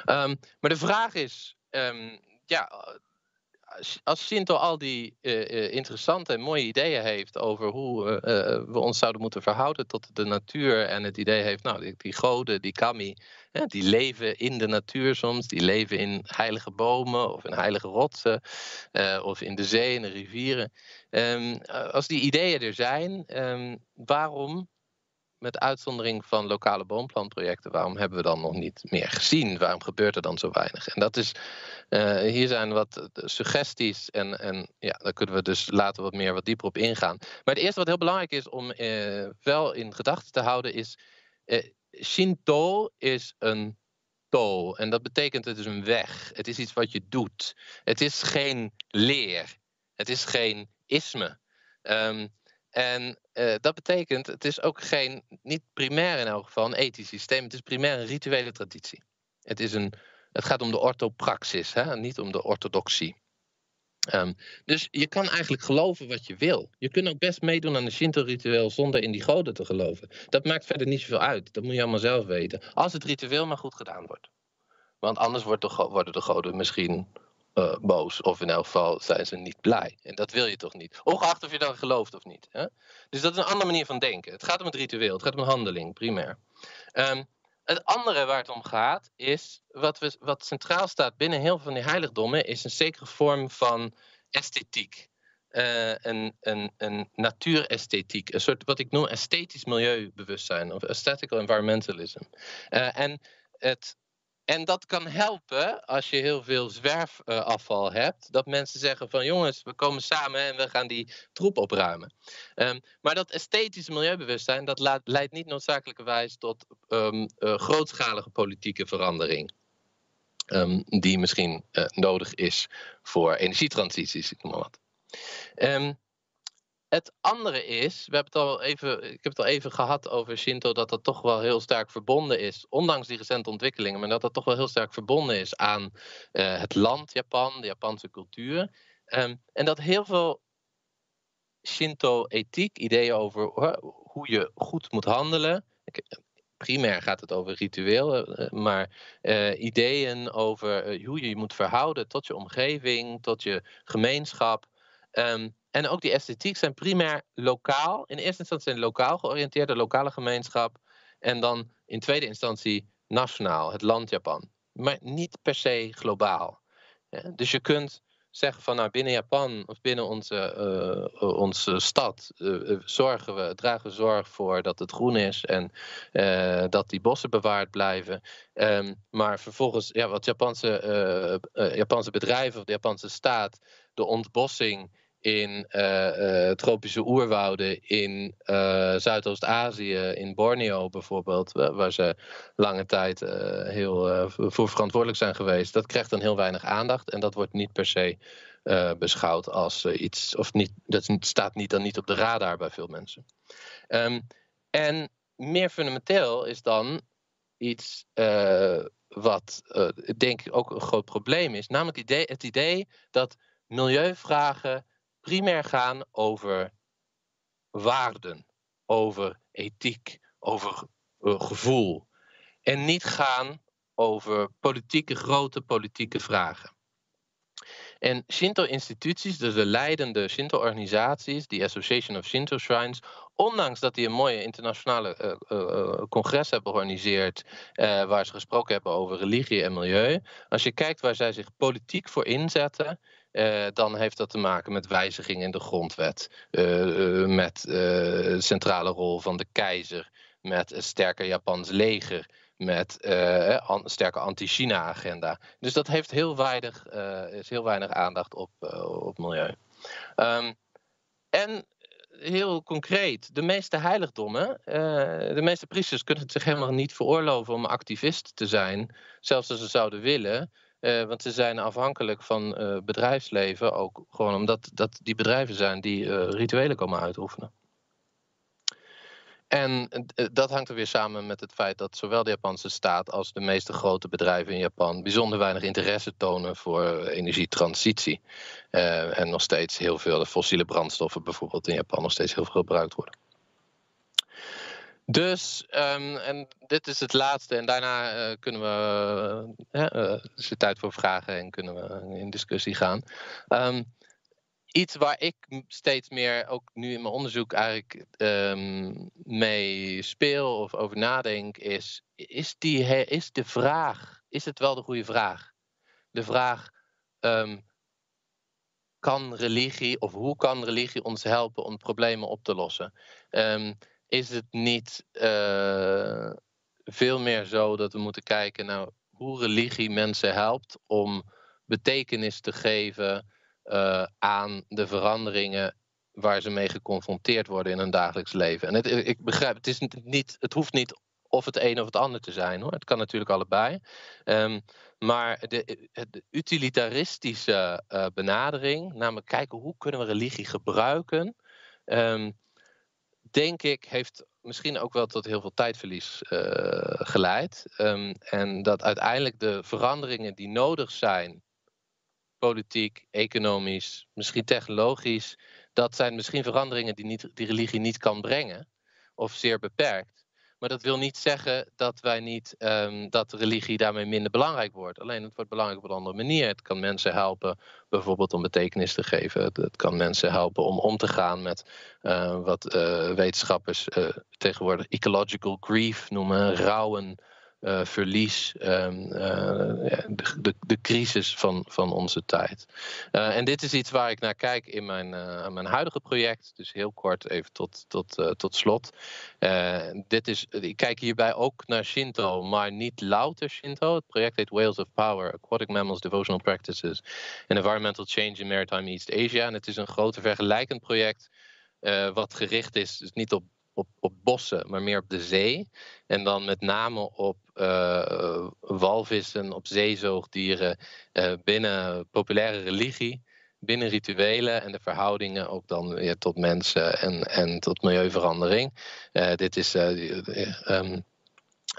Um, maar de vraag is, um, ja, als Shinto al die uh, interessante en mooie ideeën heeft over hoe uh, we ons zouden moeten verhouden tot de natuur en het idee heeft, nou, die, goden, die kami, die leven in de natuur soms, die leven in heilige bomen of in heilige rotsen of in de zee, in de rivieren. Um, als die ideeën er zijn, waarom met uitzondering van lokale boomplantprojecten, waarom hebben we dan nog niet meer gezien? Waarom gebeurt er dan zo weinig? En dat is, uh, hier zijn wat suggesties en, en ja, daar kunnen we dus later wat meer wat dieper op ingaan. Maar het eerste wat heel belangrijk is om uh, wel in gedachten te houden is, uh, Shinto is een to en dat betekent het is een weg. Het is iets wat je doet. Het is geen leer. Het is geen isme. Um, en uh, dat betekent, het is ook geen, niet primair in elk geval, een ethisch systeem. Het is primair een rituele traditie. Het, is een, het gaat om de orthopraxis, hè, niet om de orthodoxie. Um, dus je kan eigenlijk geloven wat je wil. Je kunt ook best meedoen aan een Shinto-ritueel zonder in die goden te geloven. Dat maakt verder niet zoveel uit. Dat moet je allemaal zelf weten. Als het ritueel maar goed gedaan wordt. Want anders wordt de, worden de goden misschien uh, boos. Of in elk geval zijn ze niet blij. En dat wil je toch niet. Ongeacht of je dan gelooft of niet. Hè? Dus dat is een andere manier van denken. Het gaat om het ritueel. Het gaat om handeling, primair. Um, het andere waar het om gaat, is wat, we, wat centraal staat binnen heel veel van die heiligdommen, is een zekere vorm van esthetiek. Uh, een, een, een natuuresthetiek, een soort wat ik noem esthetisch milieubewustzijn of aesthetical environmentalism. Uh, en het en dat kan helpen als je heel veel zwerfafval hebt. Dat mensen zeggen van jongens, we komen samen en we gaan die troep opruimen. Um, maar dat esthetische milieubewustzijn, dat leidt niet noodzakelijkerwijs tot um, uh, grootschalige politieke verandering. Um, die misschien uh, nodig is voor energietransities, ik noem maar wat. Het andere is, we hebben het al even, ik heb het al even gehad over Shinto, dat dat toch wel heel sterk verbonden is, ondanks die recente ontwikkelingen, maar dat dat toch wel heel sterk verbonden is aan uh, het land Japan, de Japanse cultuur. Um, en dat heel veel Shinto-ethiek, ideeën over hoe je goed moet handelen. Primair gaat het over ritueel, eh, maar uh, ideeën over hoe je je moet verhouden tot je omgeving, tot je gemeenschap. Um, en ook die esthetiek zijn primair lokaal. In eerste instantie zijn lokaal georiënteerd, de lokale gemeenschap. En dan in tweede instantie nationaal, het land Japan. Maar niet per se globaal. Dus je kunt zeggen van nou binnen Japan of binnen onze, uh, onze stad uh, zorgen we, dragen we zorg voor dat het groen is en dat die bossen bewaard blijven. Um, maar vervolgens, ja, wat Japanse, Japanse bedrijven of de Japanse staat, de ontbossing in uh, uh, tropische oerwouden in uh, Zuidoost-Azië, in Borneo bijvoorbeeld, waar ze lange tijd heel voor verantwoordelijk zijn geweest, dat krijgt dan heel weinig aandacht en dat wordt niet per se beschouwd als iets, of niet, dat staat niet, dan niet op de radar bij veel mensen. Um, en meer fundamenteel is dan iets wat denk ik ook een groot probleem is, namelijk idee, het idee dat milieuvragen primair gaan over waarden, over ethiek, over uh, gevoel. En niet gaan over politieke, grote politieke vragen. En Shinto-instituties, dus de leidende Shinto-organisaties, die Association of Shinto Shrines, ondanks dat die een mooie internationale uh, uh, congres hebben georganiseerd, waar ze gesproken hebben over religie en milieu, als je kijkt waar zij zich politiek voor inzetten, uh, dan heeft dat te maken met wijzigingen in de grondwet, uh, met de centrale rol van de keizer, met een sterker Japans leger, met een sterke anti-China-agenda. Dus dat heeft heel weinig, is heel weinig aandacht op, op milieu. Um, en heel concreet, de meeste heiligdommen, de meeste priesters kunnen het zich helemaal niet veroorloven om activist te zijn, zelfs als ze zouden willen. Uh, want ze zijn afhankelijk van uh, bedrijfsleven ook gewoon omdat dat die bedrijven zijn die uh, rituelen komen uitoefenen. En dat hangt er weer samen met het feit dat zowel de Japanse staat als de meeste grote bedrijven in Japan bijzonder weinig interesse tonen voor energietransitie. en nog steeds heel veel fossiele brandstoffen bijvoorbeeld in Japan nog steeds heel veel gebruikt worden. Dus, um, en dit is het laatste. En daarna uh, kunnen we. Uh, is het tijd voor vragen en kunnen we in discussie gaan. Um, iets waar ik steeds meer, ook nu in mijn onderzoek, eigenlijk um, mee speel of over nadenk, is: is, die, is de vraag, is het wel de goede vraag? De vraag: kan religie of hoe kan religie ons helpen om problemen op te lossen? Is het niet uh, veel meer zo dat we moeten kijken naar hoe religie mensen helpt om betekenis te geven uh, aan de veranderingen waar ze mee geconfronteerd worden in hun dagelijks leven. En het, ik begrijp, het, is niet, het hoeft niet of het een of het ander te zijn hoor. Het kan natuurlijk allebei. Um, maar de, utilitaristische uh, benadering, namelijk kijken hoe kunnen we religie gebruiken. Um, denk ik, heeft misschien ook wel tot heel veel tijdverlies uh, geleid. Um, en dat uiteindelijk de veranderingen die nodig zijn, politiek, economisch, misschien technologisch, dat zijn misschien veranderingen die, niet, die religie niet kan brengen, of zeer beperkt. Maar dat wil niet zeggen dat wij niet um, dat religie daarmee minder belangrijk wordt. Alleen het wordt belangrijk op een andere manier. Het kan mensen helpen bijvoorbeeld om betekenis te geven. Het, kan mensen helpen om om te gaan met uh, wat uh, wetenschappers uh, tegenwoordig ecological grief noemen, rouwen uh, verlies, um, uh, de, de, de, crisis van, van onze tijd. Uh, en dit is iets waar ik naar kijk in mijn, mijn huidige project. Dus heel kort even tot, tot, tot slot. dit is, ik kijk hierbij ook naar Shinto, maar niet louter Shinto. Het project heet Whales of Power, Aquatic Mammals, Devotional Practices and Environmental Change in Maritime East Asia. En het is een groter vergelijkend project. wat gericht is, dus niet op op, op bossen, maar meer op de zee. En dan met name op uh, walvissen, op zeezoogdieren, uh, binnen populaire religie, binnen rituelen en de verhoudingen ook dan weer tot mensen en, en tot milieuverandering. Uh, dit is um,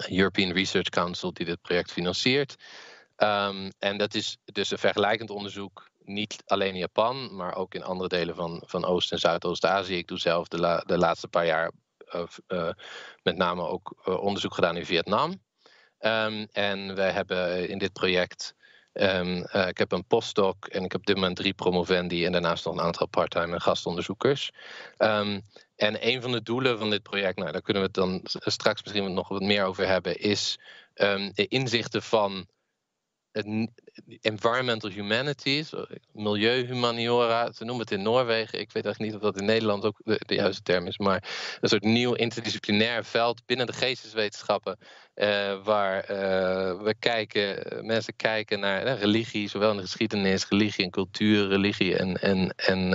European Research Council die dit project financiert. Um, en dat is dus een vergelijkend onderzoek niet alleen in Japan, maar ook in andere delen van, van Oost- en Zuidoost-Azië. Ik doe zelf de, de laatste paar jaar uh, met name ook uh, onderzoek gedaan in Vietnam. Um, en wij hebben in dit project. Um, ik heb een postdoc en ik heb op dit moment drie promovendi en daarnaast nog een aantal parttime en gastonderzoekers. Um, en een van de doelen van dit project, nou, daar kunnen we het dan straks misschien nog wat meer over hebben, is de inzichten van environmental humanities, milieuhumaniora, ze noemen het in Noorwegen. Ik weet eigenlijk niet of dat in Nederland ook de, juiste term is, maar een soort nieuw interdisciplinair veld binnen de geesteswetenschappen, uh, waar uh, we kijken, mensen kijken naar religie, zowel in de geschiedenis, religie en cultuur, religie en, en, en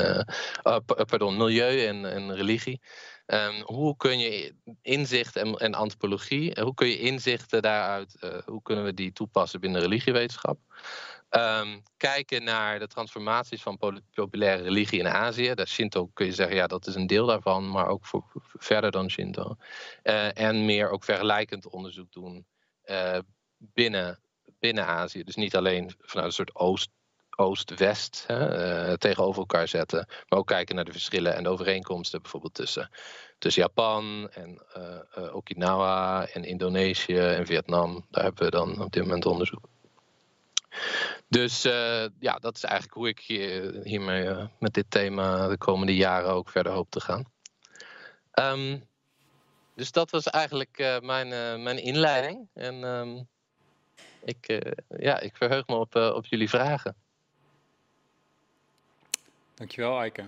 oh, pardon, milieu en, en religie. Um, hoe kun je inzicht en, en antropologie, hoe kun je inzichten daaruit, uh, hoe kunnen we die toepassen binnen religiewetenschap? Um, kijken naar de transformaties van populaire religie in Azië. Dat Shinto kun je zeggen, ja, dat is een deel daarvan, maar ook voor, verder dan Shinto. Uh, en meer ook vergelijkend onderzoek doen binnen, binnen Azië. Dus niet alleen vanuit een soort Oost Oost-West uh, tegenover elkaar zetten. Maar ook kijken naar de verschillen en de overeenkomsten bijvoorbeeld tussen, tussen Japan en uh, Okinawa en Indonesië en Vietnam. Daar hebben we dan op dit moment onderzoek. Dus ja, dat is eigenlijk hoe ik hier, hiermee met dit thema de komende jaren ook verder hoop te gaan. Um, dus dat was eigenlijk mijn, mijn inleiding. En um, ik, ja, ik verheug me op, op jullie vragen. Dankjewel, Eike.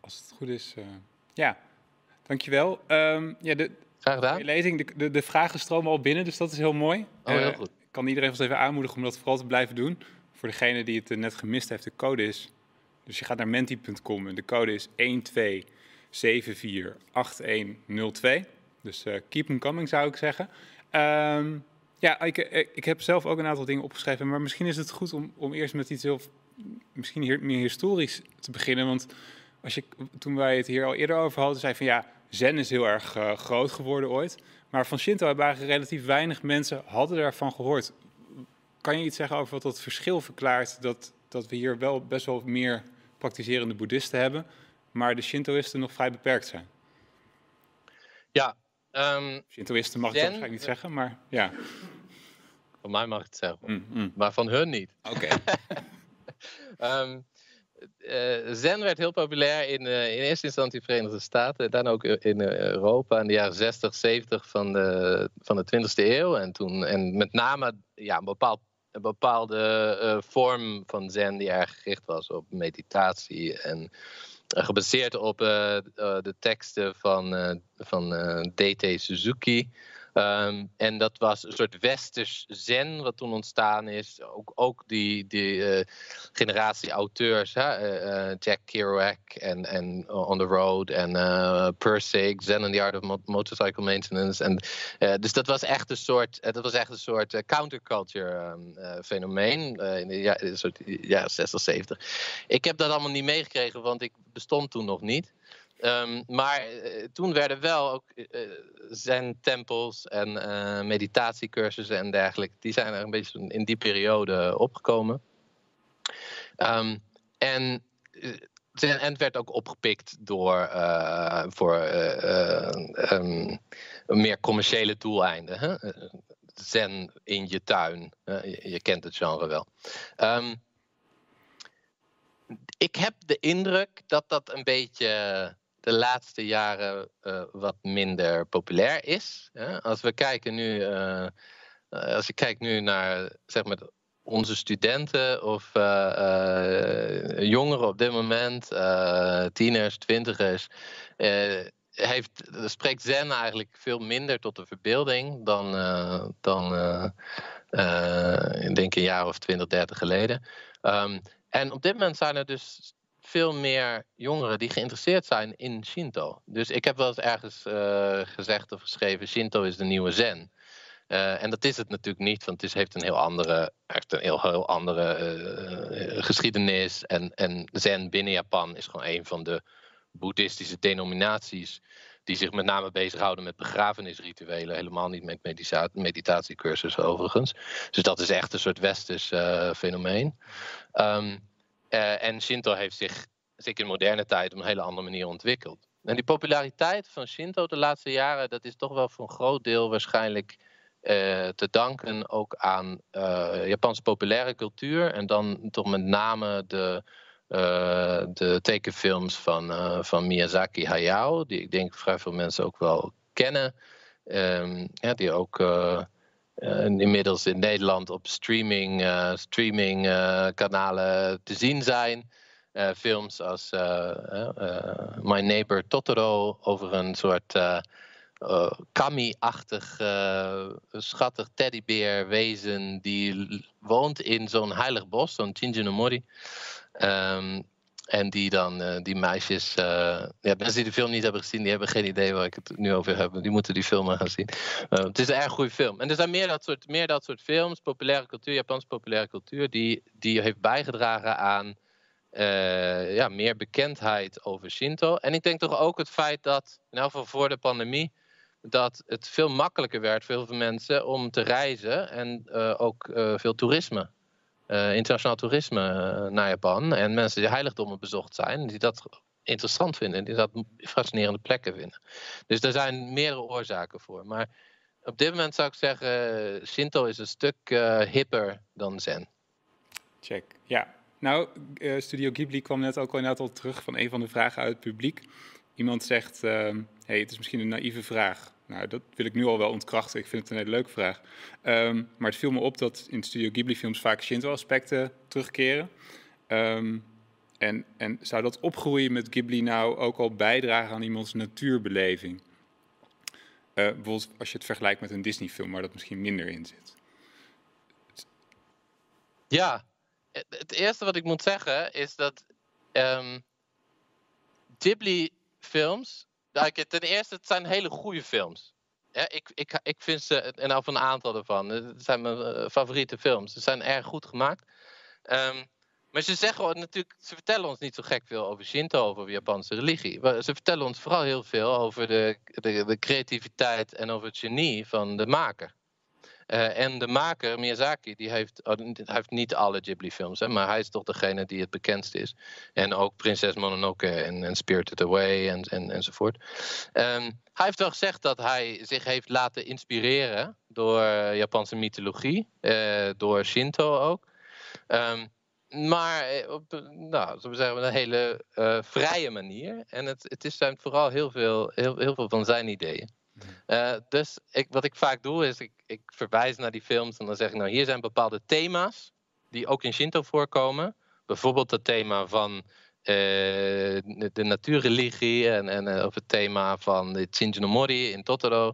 Als het goed is. Uh, ja, dankjewel. Um, ja, de, Graag gedaan. De, lezing, de, de, de, vragen stromen al binnen, dus dat is heel mooi. Oh, heel uh, goed. Ik kan iedereen vast even aanmoedigen om dat vooral te blijven doen. Voor degene die het uh, net gemist heeft, de code is. Dus je gaat naar menti.com en de code is 12748102. Dus keep them coming, zou ik zeggen. Um, ja, ik, ik heb zelf ook een aantal dingen opgeschreven, maar misschien is het goed om, om eerst met iets heel misschien meer historisch te beginnen. Want als je, toen wij het hier al eerder over hadden, zei van ja, Zen is heel erg uh, groot geworden ooit. Maar van Shinto hebben eigenlijk relatief weinig mensen hadden daarvan gehoord. Kan je iets zeggen over wat dat verschil verklaart? Dat, dat we hier wel best wel meer praktiserende boeddhisten hebben, maar de Shintoïsten nog vrij beperkt zijn? Ja. Um, Shintoïsten mag ik dat waarschijnlijk niet zeggen, maar ja. Van mij mag ik het zeggen, mm, mm. maar van hun niet. Oké. Ehm, eh, Zen werd heel populair in, uh, in eerste instantie de Verenigde Staten, dan ook in uh, Europa in de jaren 60, 70 van de, van de 20e eeuw. En, toen, en met name ja, een, bepaald, bepaalde vorm van Zen die erg gericht was op meditatie en gebaseerd op de teksten van, van D.T. Suzuki. Um, en dat was een soort westers zen wat toen ontstaan is. Ook, ook die, die uh, generatie auteurs, hè? Uh, Jack Kerouac en, On the Road en uh, Persig, Zen and the Art of Motorcycle Maintenance. En, dus dat was echt een soort, dat was echt een soort counterculture um, fenomeen in de jaren 60, 70. Ik heb dat allemaal niet meegekregen, want ik bestond toen nog niet. Um, maar uh, toen werden wel ook uh, zen-tempels en meditatiecursussen en dergelijke. Die zijn er een beetje in die periode opgekomen. Um, en, het werd ook opgepikt door, voor um, meer commerciële doeleinden. Hè? Zen in je tuin. Je, kent het genre wel. ik heb de indruk dat dat een beetje de laatste jaren uh, wat minder populair is. Als we kijken nu, uh, als ik kijk nu naar zeg maar, onze studenten of uh, jongeren op dit moment, tieners, twintigers, heeft, spreekt Zen eigenlijk veel minder tot de verbeelding dan, dan ik denk een jaar of twintig, dertig geleden. Um, en op dit moment zijn er dus veel meer jongeren die geïnteresseerd zijn in Shinto. Dus ik heb wel eens ergens uh, gezegd of geschreven: Shinto is de nieuwe Zen. Uh, en dat is het natuurlijk niet, want het heeft een heel andere, echt een heel, heel andere uh, geschiedenis. En, en Zen binnen Japan is gewoon een van de boeddhistische denominaties die zich met name bezighouden met begrafenisrituelen. Helemaal niet met medita meditatiecursussen overigens. Dus dat is echt een soort westers fenomeen. Um, uh, en Shinto heeft zich, in moderne tijd, op een hele andere manier ontwikkeld. En die populariteit van Shinto de laatste jaren, dat is toch wel voor een groot deel waarschijnlijk uh, te danken ook aan uh, Japanse populaire cultuur. En dan toch met name de, de tekenfilms van, van Miyazaki Hayao, die ik denk vrij veel mensen ook wel kennen. Ja, die ook inmiddels in Nederland op streaming, uh, streaming uh, kanalen te zien zijn. films als My Neighbor Totoro over een soort kami-achtig schattig teddybeerwezen die woont in zo'n heilig bos, zo'n Chinjinomori. Um, en die dan, uh, die meisjes. Uh, ja, mensen die de film niet hebben gezien, die hebben geen idee waar ik het nu over heb. Die moeten die film gaan zien. Uh, het is een erg goede film. En er zijn meer dat soort, meer dat soort films, populaire cultuur, Japanse populaire cultuur, die, die heeft bijgedragen aan ja, meer bekendheid over Shinto. En ik denk toch ook het feit dat, in elk geval voor de pandemie, dat het veel makkelijker werd voor heel veel mensen om te reizen en ook veel toerisme internationaal toerisme eh, naar Japan. En mensen die heiligdommen bezocht zijn, die dat interessant vinden, die dat fascinerende plekken vinden. Dus er zijn meerdere oorzaken voor. Maar op dit moment zou ik zeggen, Shinto is een stuk hipper dan Zen. Check, ja. Nou, Studio Ghibli kwam net ook al inderdaad al terug van een van de vragen uit het publiek. Iemand zegt, uh, hey, het is misschien een naïeve vraag, nou, dat wil ik nu al wel ontkrachten. Ik vind het een hele leuke vraag. Um, maar het viel me op dat in Studio Ghibli-films vaak Shinto-aspecten terugkeren. Um, en, en zou dat opgroeien met Ghibli nou ook al bijdragen aan iemands natuurbeleving? Uh, bijvoorbeeld als je het vergelijkt met een Disney-film, waar dat misschien minder in zit. Ja, het eerste wat ik moet zeggen is dat um, Ghibli-films ten eerste, het zijn hele goede films. Ik, ik, ik vind ze, en al van een aantal ervan, het zijn mijn eh, favoriete films. Ze zijn erg goed gemaakt. Um, maar ze zeggen natuurlijk, ze vertellen ons niet zo gek veel over Shinto, over de Japanse religie. Ze vertellen ons vooral heel veel over de, de, de creativiteit en over het genie van de maker. Uh, en de maker, Miyazaki, die heeft, oh, hij heeft niet alle Ghibli-films, maar hij is toch degene die het bekendst is. En ook Prinses Mononoke en, en Spirited Away en, en, enzovoort. Um, hij heeft wel gezegd dat hij zich heeft laten inspireren door Japanse mythologie, uh, door Shinto ook. Um, maar op, nou, zeggen, een hele vrije manier. En het, het is zijn vooral heel veel, heel veel van zijn ideeën. Uh, dus ik, wat ik vaak doe is, ik, ik verwijs naar die films en dan zeg ik, nou hier zijn bepaalde thema's die ook in Shinto voorkomen. Bijvoorbeeld het thema van uh, de, natuurreligie en, en of het thema van de Shinji no Mori in Totoro.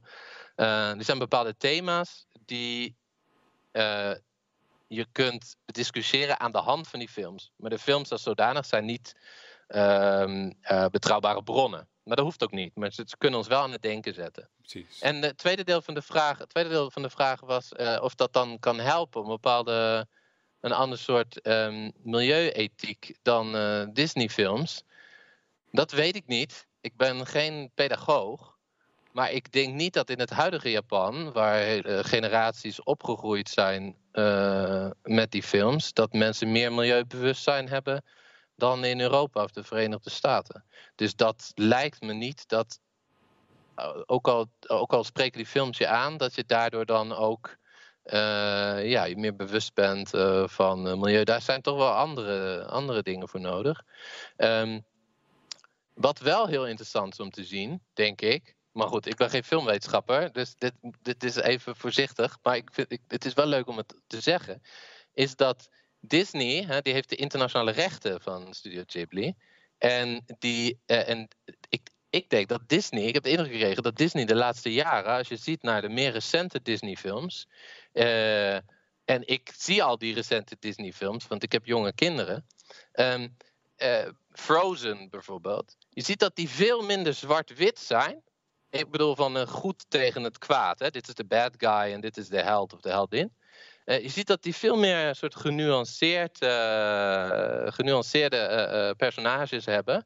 Uh, er zijn bepaalde thema's die je kunt discussiëren aan de hand van die films. Maar de films als zodanig zijn niet uh, betrouwbare bronnen. Maar dat hoeft ook niet. Maar ze, kunnen ons wel aan het denken zetten. Precies. En het tweede deel van de vraag, het tweede deel van de vraag was uh, of dat dan kan helpen om een bepaalde een ander soort um, milieuethiek dan uh, Disney-films. Dat weet ik niet. Ik ben geen pedagoog. Maar ik denk niet dat in het huidige Japan, waar generaties opgegroeid zijn uh, met die films, dat mensen meer milieubewustzijn hebben dan in Europa of de Verenigde Staten. Dus dat lijkt me niet dat, eh, ook al, ook al spreken die films je aan, dat je daardoor dan ook uh, ja, meer bewust bent uh, van milieu. Daar zijn toch wel andere, andere dingen voor nodig. Um, wat wel heel interessant is om te zien, denk ik. Maar goed, ik ben geen filmwetenschapper, dus dit, dit is even voorzichtig. Maar ik vind, ik, het is wel leuk om het te zeggen. Is dat Disney, hè, die heeft de internationale rechten van Studio Ghibli. En, die, uh, en ik, ik denk dat Disney, ik heb de indruk gekregen dat Disney de laatste jaren, als je ziet naar de meer recente Disney-films. Uh, en ik zie al die recente Disney-films, want ik heb jonge kinderen. Um, uh, Frozen bijvoorbeeld. Je ziet dat die veel minder zwart-wit zijn. Ik bedoel van goed tegen het kwaad. Hè? Dit is de bad guy en dit is de held of de heldin. Uh, je ziet dat die veel meer soort uh, genuanceerde uh, personages hebben.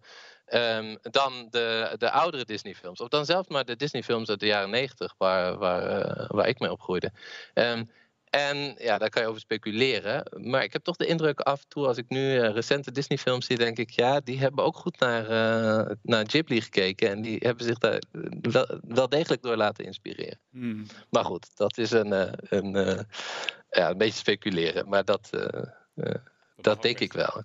Um, dan de, de oudere Disney-films. Of dan zelfs maar de Disney-films uit de jaren negentig, waar, waar, waar ik mee opgroeide. Um, en ja, daar kan je over speculeren. Maar ik heb toch de indruk af en toe, als ik nu recente Disney-films zie, denk ik, ja, die hebben ook goed naar, uh, naar Ghibli gekeken. En die hebben zich daar wel, wel degelijk door laten inspireren. Hmm. Maar goed, dat is een, een, een, ja, een beetje speculeren, maar dat, uh, uh, dat denk ik wel.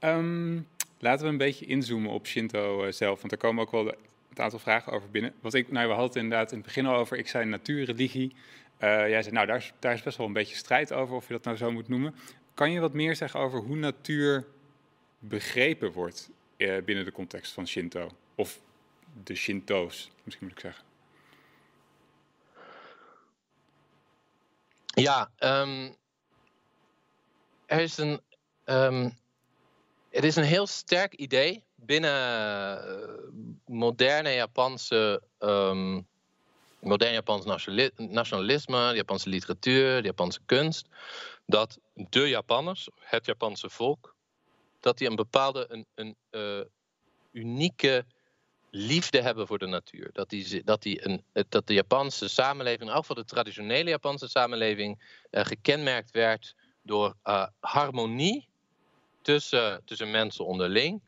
Um, laten we een beetje inzoomen op Shinto zelf, want er komen ook wel een aantal vragen over binnen. Wat ik, nou, we hadden het inderdaad in het begin al over, ik zei natuurreligie. Jij zei, nou, daar is, daar is best wel een beetje strijd over, of je dat nou zo moet noemen. Kan je wat meer zeggen over hoe natuur begrepen wordt binnen de context van Shinto? Of de Shinto's, misschien moet ik zeggen. Ja, um, er is een. Um, er is een heel sterk idee binnen uh, moderne Japanse. Um, modern Japans nationalisme, de Japanse literatuur, de Japanse kunst. Dat de Japanners, het Japanse volk. dat die een bepaalde. een, een uh, unieke liefde hebben voor de natuur. Dat, die, dat, die een, dat de Japanse samenleving, in elk geval de traditionele Japanse samenleving, gekenmerkt werd door uh, harmonie tussen, tussen mensen onderling.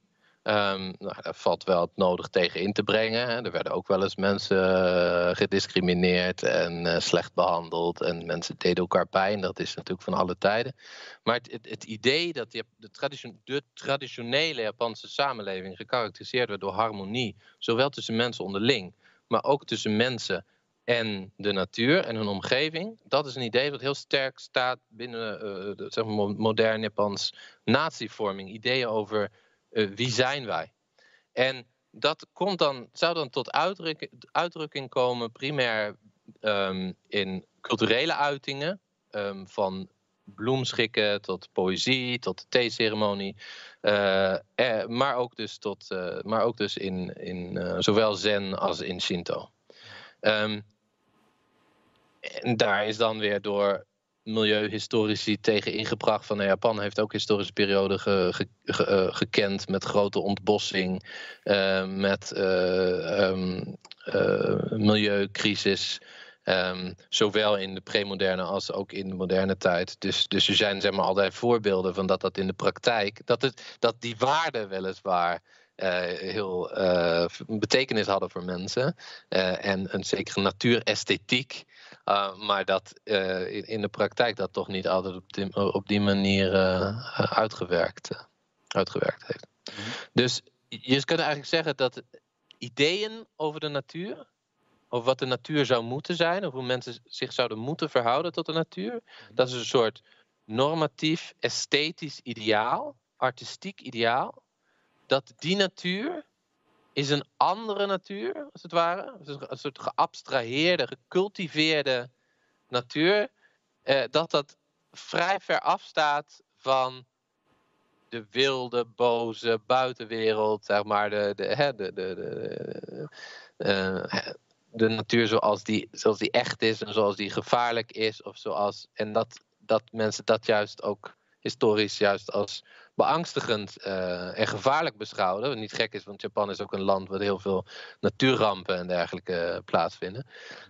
Um, nou, daar valt wel het nodig tegen in te brengen. Hè. Er werden ook wel eens mensen uh, gediscrimineerd en uh, slecht behandeld. En mensen deden elkaar pijn. Dat is natuurlijk van alle tijden. Maar het, het, idee dat de, tradition, de, traditionele Japanse samenleving gekarakteriseerd werd door harmonie. Zowel tussen mensen onderling, maar ook tussen mensen en de natuur en hun omgeving. Dat is een idee dat heel sterk staat binnen uh, de, zeg maar, modern Japans natievorming. Ideeën over wie zijn wij? En dat komt dan, zou dan tot uitdrukking, komen primair um, in culturele uitingen. Um, van bloemschikken tot poëzie, tot de theeceremonie. Uh, eh, maar ook dus, tot, uh, maar ook dus in, in zowel zen als in Shinto. Um, en daar is dan weer door milieuhistorici tegen ingebracht. Van nou, Japan heeft ook historische perioden uh, gekend met grote ontbossing, uh, met um, milieucrisis. Ehm, zowel in de premoderne als ook in de moderne tijd. Dus, dus er zijn zeg maar allerlei voorbeelden van dat dat in de praktijk, dat, het, dat die waarden weliswaar uh, heel uh, betekenis hadden voor mensen. En een zekere natuuresthetiek. Maar dat in, in, de praktijk dat toch niet altijd op die, op die manier uitgewerkt, uitgewerkt heeft. Mhm. Dus je kunt eigenlijk zeggen dat ideeën over de natuur over wat de natuur zou moeten zijn, of hoe mensen zich zouden moeten verhouden tot de natuur. Mhm. Dat is een soort normatief, esthetisch ideaal, artistiek ideaal. Dat die natuur is een andere natuur, als het ware. Een soort geabstraheerde, gecultiveerde natuur. Eh, dat dat vrij ver afstaat van de wilde, boze buitenwereld, zeg maar, de, de, de, de, de, uh, de natuur zoals die, zoals die echt is en zoals die gevaarlijk is. Of zoals, en dat, dat mensen dat juist ook historisch juist als beangstigend uh, en gevaarlijk beschouwden. Wat niet gek is, want Japan is ook een land waar heel veel natuurrampen en dergelijke plaatsvinden.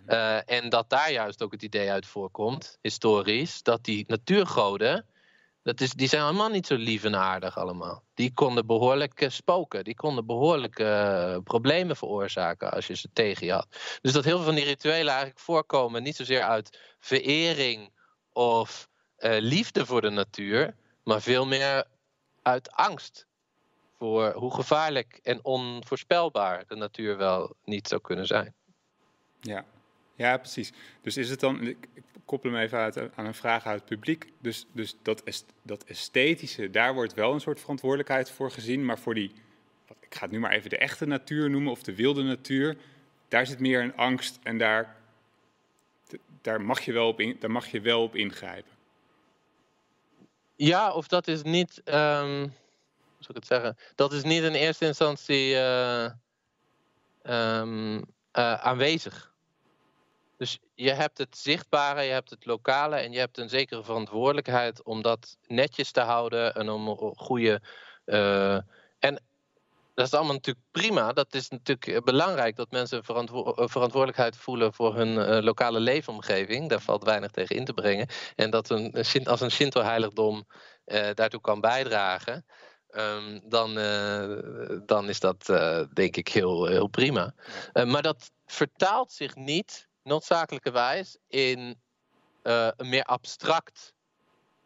Uh, en dat daar juist ook het idee uit voorkomt, historisch, dat die natuurgoden dat is, die zijn allemaal niet zo lief en aardig allemaal. Die konden behoorlijk spoken. Die konden behoorlijk uh, problemen veroorzaken als je ze tegen je had. Dus dat heel veel van die rituelen eigenlijk voorkomen niet zozeer uit verering of uh, liefde voor de natuur, maar veel meer uit angst voor hoe gevaarlijk en onvoorspelbaar de natuur wel niet zou kunnen zijn. Ja, ja precies. Dus is het dan, ik koppel hem even aan een vraag uit het publiek. Dus, dus dat, dat esthetische, daar wordt wel een soort verantwoordelijkheid voor gezien. Maar voor die, ik ga het nu maar even de echte natuur noemen of de wilde natuur. Daar zit meer een angst en daar, daar, mag, je wel op daar mag je wel op ingrijpen. Ja, of dat is niet, um, hoe zou ik het zeggen? Dat is niet in eerste instantie uh, um, uh, aanwezig. Dus je hebt het zichtbare, je hebt het lokale en je hebt een zekere verantwoordelijkheid om dat netjes te houden en om goede. Uh, dat is allemaal natuurlijk prima. Dat is natuurlijk belangrijk dat mensen verantwo verantwoordelijkheid voelen voor hun uh, lokale leefomgeving. Daar valt weinig tegen in te brengen. En dat een, als een Shinto-heiligdom daartoe kan bijdragen. Um, dan, dan is dat denk ik heel, heel prima. maar dat vertaalt zich niet noodzakelijkerwijs in een meer abstract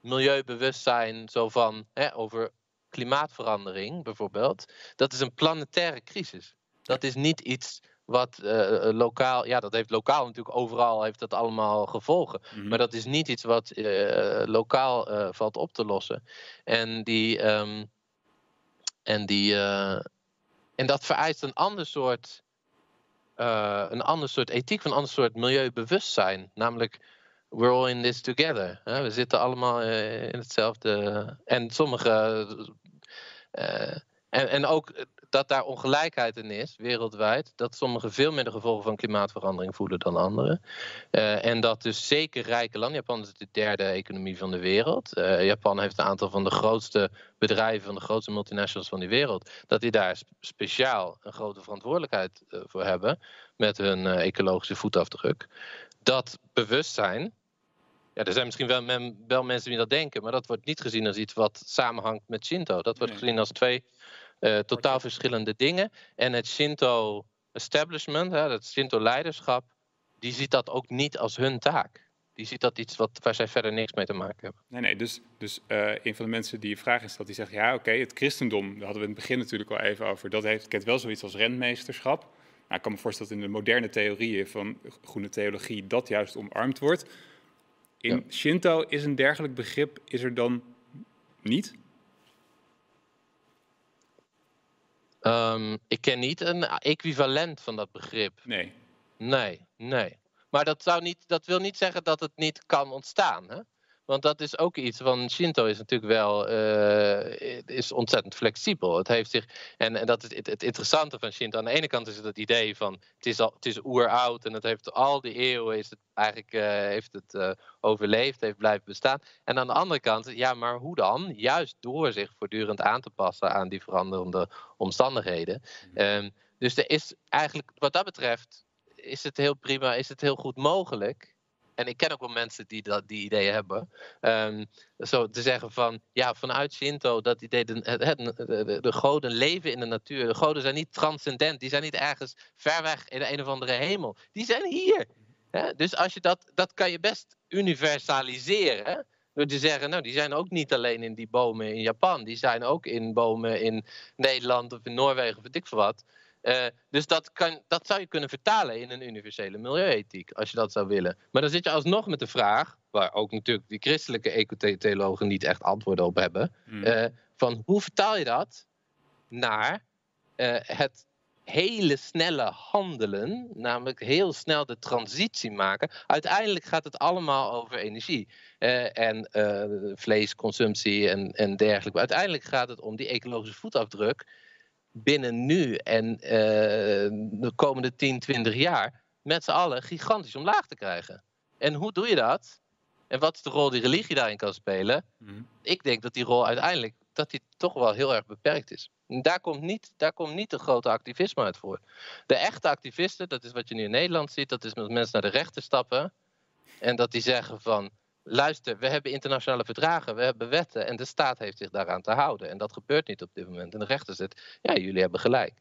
milieubewustzijn, zo van hè, over klimaatverandering bijvoorbeeld. Dat is een planetaire crisis. Dat is niet iets wat uh, lokaal, ja, dat heeft lokaal natuurlijk overal heeft dat allemaal gevolgen. Mm -hmm. Maar dat is niet iets wat uh, lokaal uh, valt op te lossen. En die, um, en die, en dat vereist een ander soort een ander soort ethiek, een ander soort milieubewustzijn. Namelijk, we're all in this together. We zitten allemaal uh, in hetzelfde. En sommige. Uh, en, en ook dat daar ongelijkheid in is, wereldwijd. Dat sommigen veel minder gevolgen van klimaatverandering voelen dan anderen. En dat dus zeker rijke landen, Japan is de derde economie van de wereld. Japan heeft een aantal van de grootste bedrijven, van de grootste multinationals van die wereld. Dat die daar speciaal een grote verantwoordelijkheid voor hebben met hun ecologische voetafdruk. Dat bewustzijn, ja, er zijn misschien wel, men, wel, mensen die dat denken, maar dat wordt niet gezien als iets wat samenhangt met Shinto. Dat wordt nee. gezien als twee uh, totaal verschillende dingen. En het Shinto establishment, hè, het Shinto leiderschap, die ziet dat ook niet als hun taak. Die ziet dat iets wat, waar zij verder niks mee te maken hebben. Nee, nee. Dus, dus uh, een van de mensen die je vraag instelt, die zegt: ja, oké, okay, het christendom, daar hadden we in het begin natuurlijk al even over, dat heeft, kent wel zoiets als rentmeesterschap. Nou, ik kan me voorstellen dat in de moderne theorieën van groene theologie dat juist omarmd wordt. In ja. Shinto is een dergelijk begrip, is er dan niet? Um, ik ken niet een equivalent van dat begrip. Nee. Nee, nee. Maar dat, zou niet, dat wil niet zeggen dat het niet kan ontstaan. Hè? Want dat is ook iets van Shinto is natuurlijk wel uh, is ontzettend flexibel. Het heeft zich, en, en dat is het, het, interessante van Shinto. Aan de ene kant is het het idee van het is, al, het is oeroud en het heeft al die eeuwen is het eigenlijk uh, heeft het uh, overleefd, heeft blijven bestaan. En aan de andere kant, ja, maar hoe dan? Juist door zich voortdurend aan te passen aan die veranderende omstandigheden. Um, dus er is eigenlijk wat dat betreft is het heel prima, is het heel goed mogelijk. En ik ken ook wel mensen die dat, die ideeën hebben. Um, zo te zeggen van, ja, vanuit Shinto, dat idee, de, de, de, goden leven in de natuur. De goden zijn niet transcendent, die zijn niet ergens ver weg in de een of andere hemel. Die zijn hier. Dus als je dat, dat kan je best universaliseren. Door te zeggen, nou, die zijn ook niet alleen in die bomen in Japan. Die zijn ook in bomen in Nederland of in Noorwegen of weet ik veel wat. Uh, dus dat, kan, dat zou je kunnen vertalen in een universele milieuethiek, als je dat zou willen. Maar dan zit je alsnog met de vraag, waar ook natuurlijk die christelijke ecotheologen niet echt antwoorden op hebben, uh, van hoe vertaal je dat naar uh, het hele snelle handelen, namelijk heel snel de transitie maken. Uiteindelijk gaat het allemaal over energie uh, en uh, vleesconsumptie en, en dergelijke. Maar uiteindelijk gaat het om die ecologische voetafdruk binnen nu en uh, de komende 10, 20 jaar met z'n allen gigantisch omlaag te krijgen. En hoe doe je dat? En wat is de rol die religie daarin kan spelen? Mm. Ik denk dat die rol uiteindelijk dat die toch wel heel erg beperkt is. En daar komt niet, daar komt niet de grote activisme uit voor. De echte activisten, dat is wat je nu in Nederland ziet, dat is dat mensen naar de rechter stappen en dat die zeggen van luister, we hebben internationale verdragen, we hebben wetten en de staat heeft zich daaraan te houden. En dat gebeurt niet op dit moment. En de rechter zegt, ja, jullie hebben gelijk.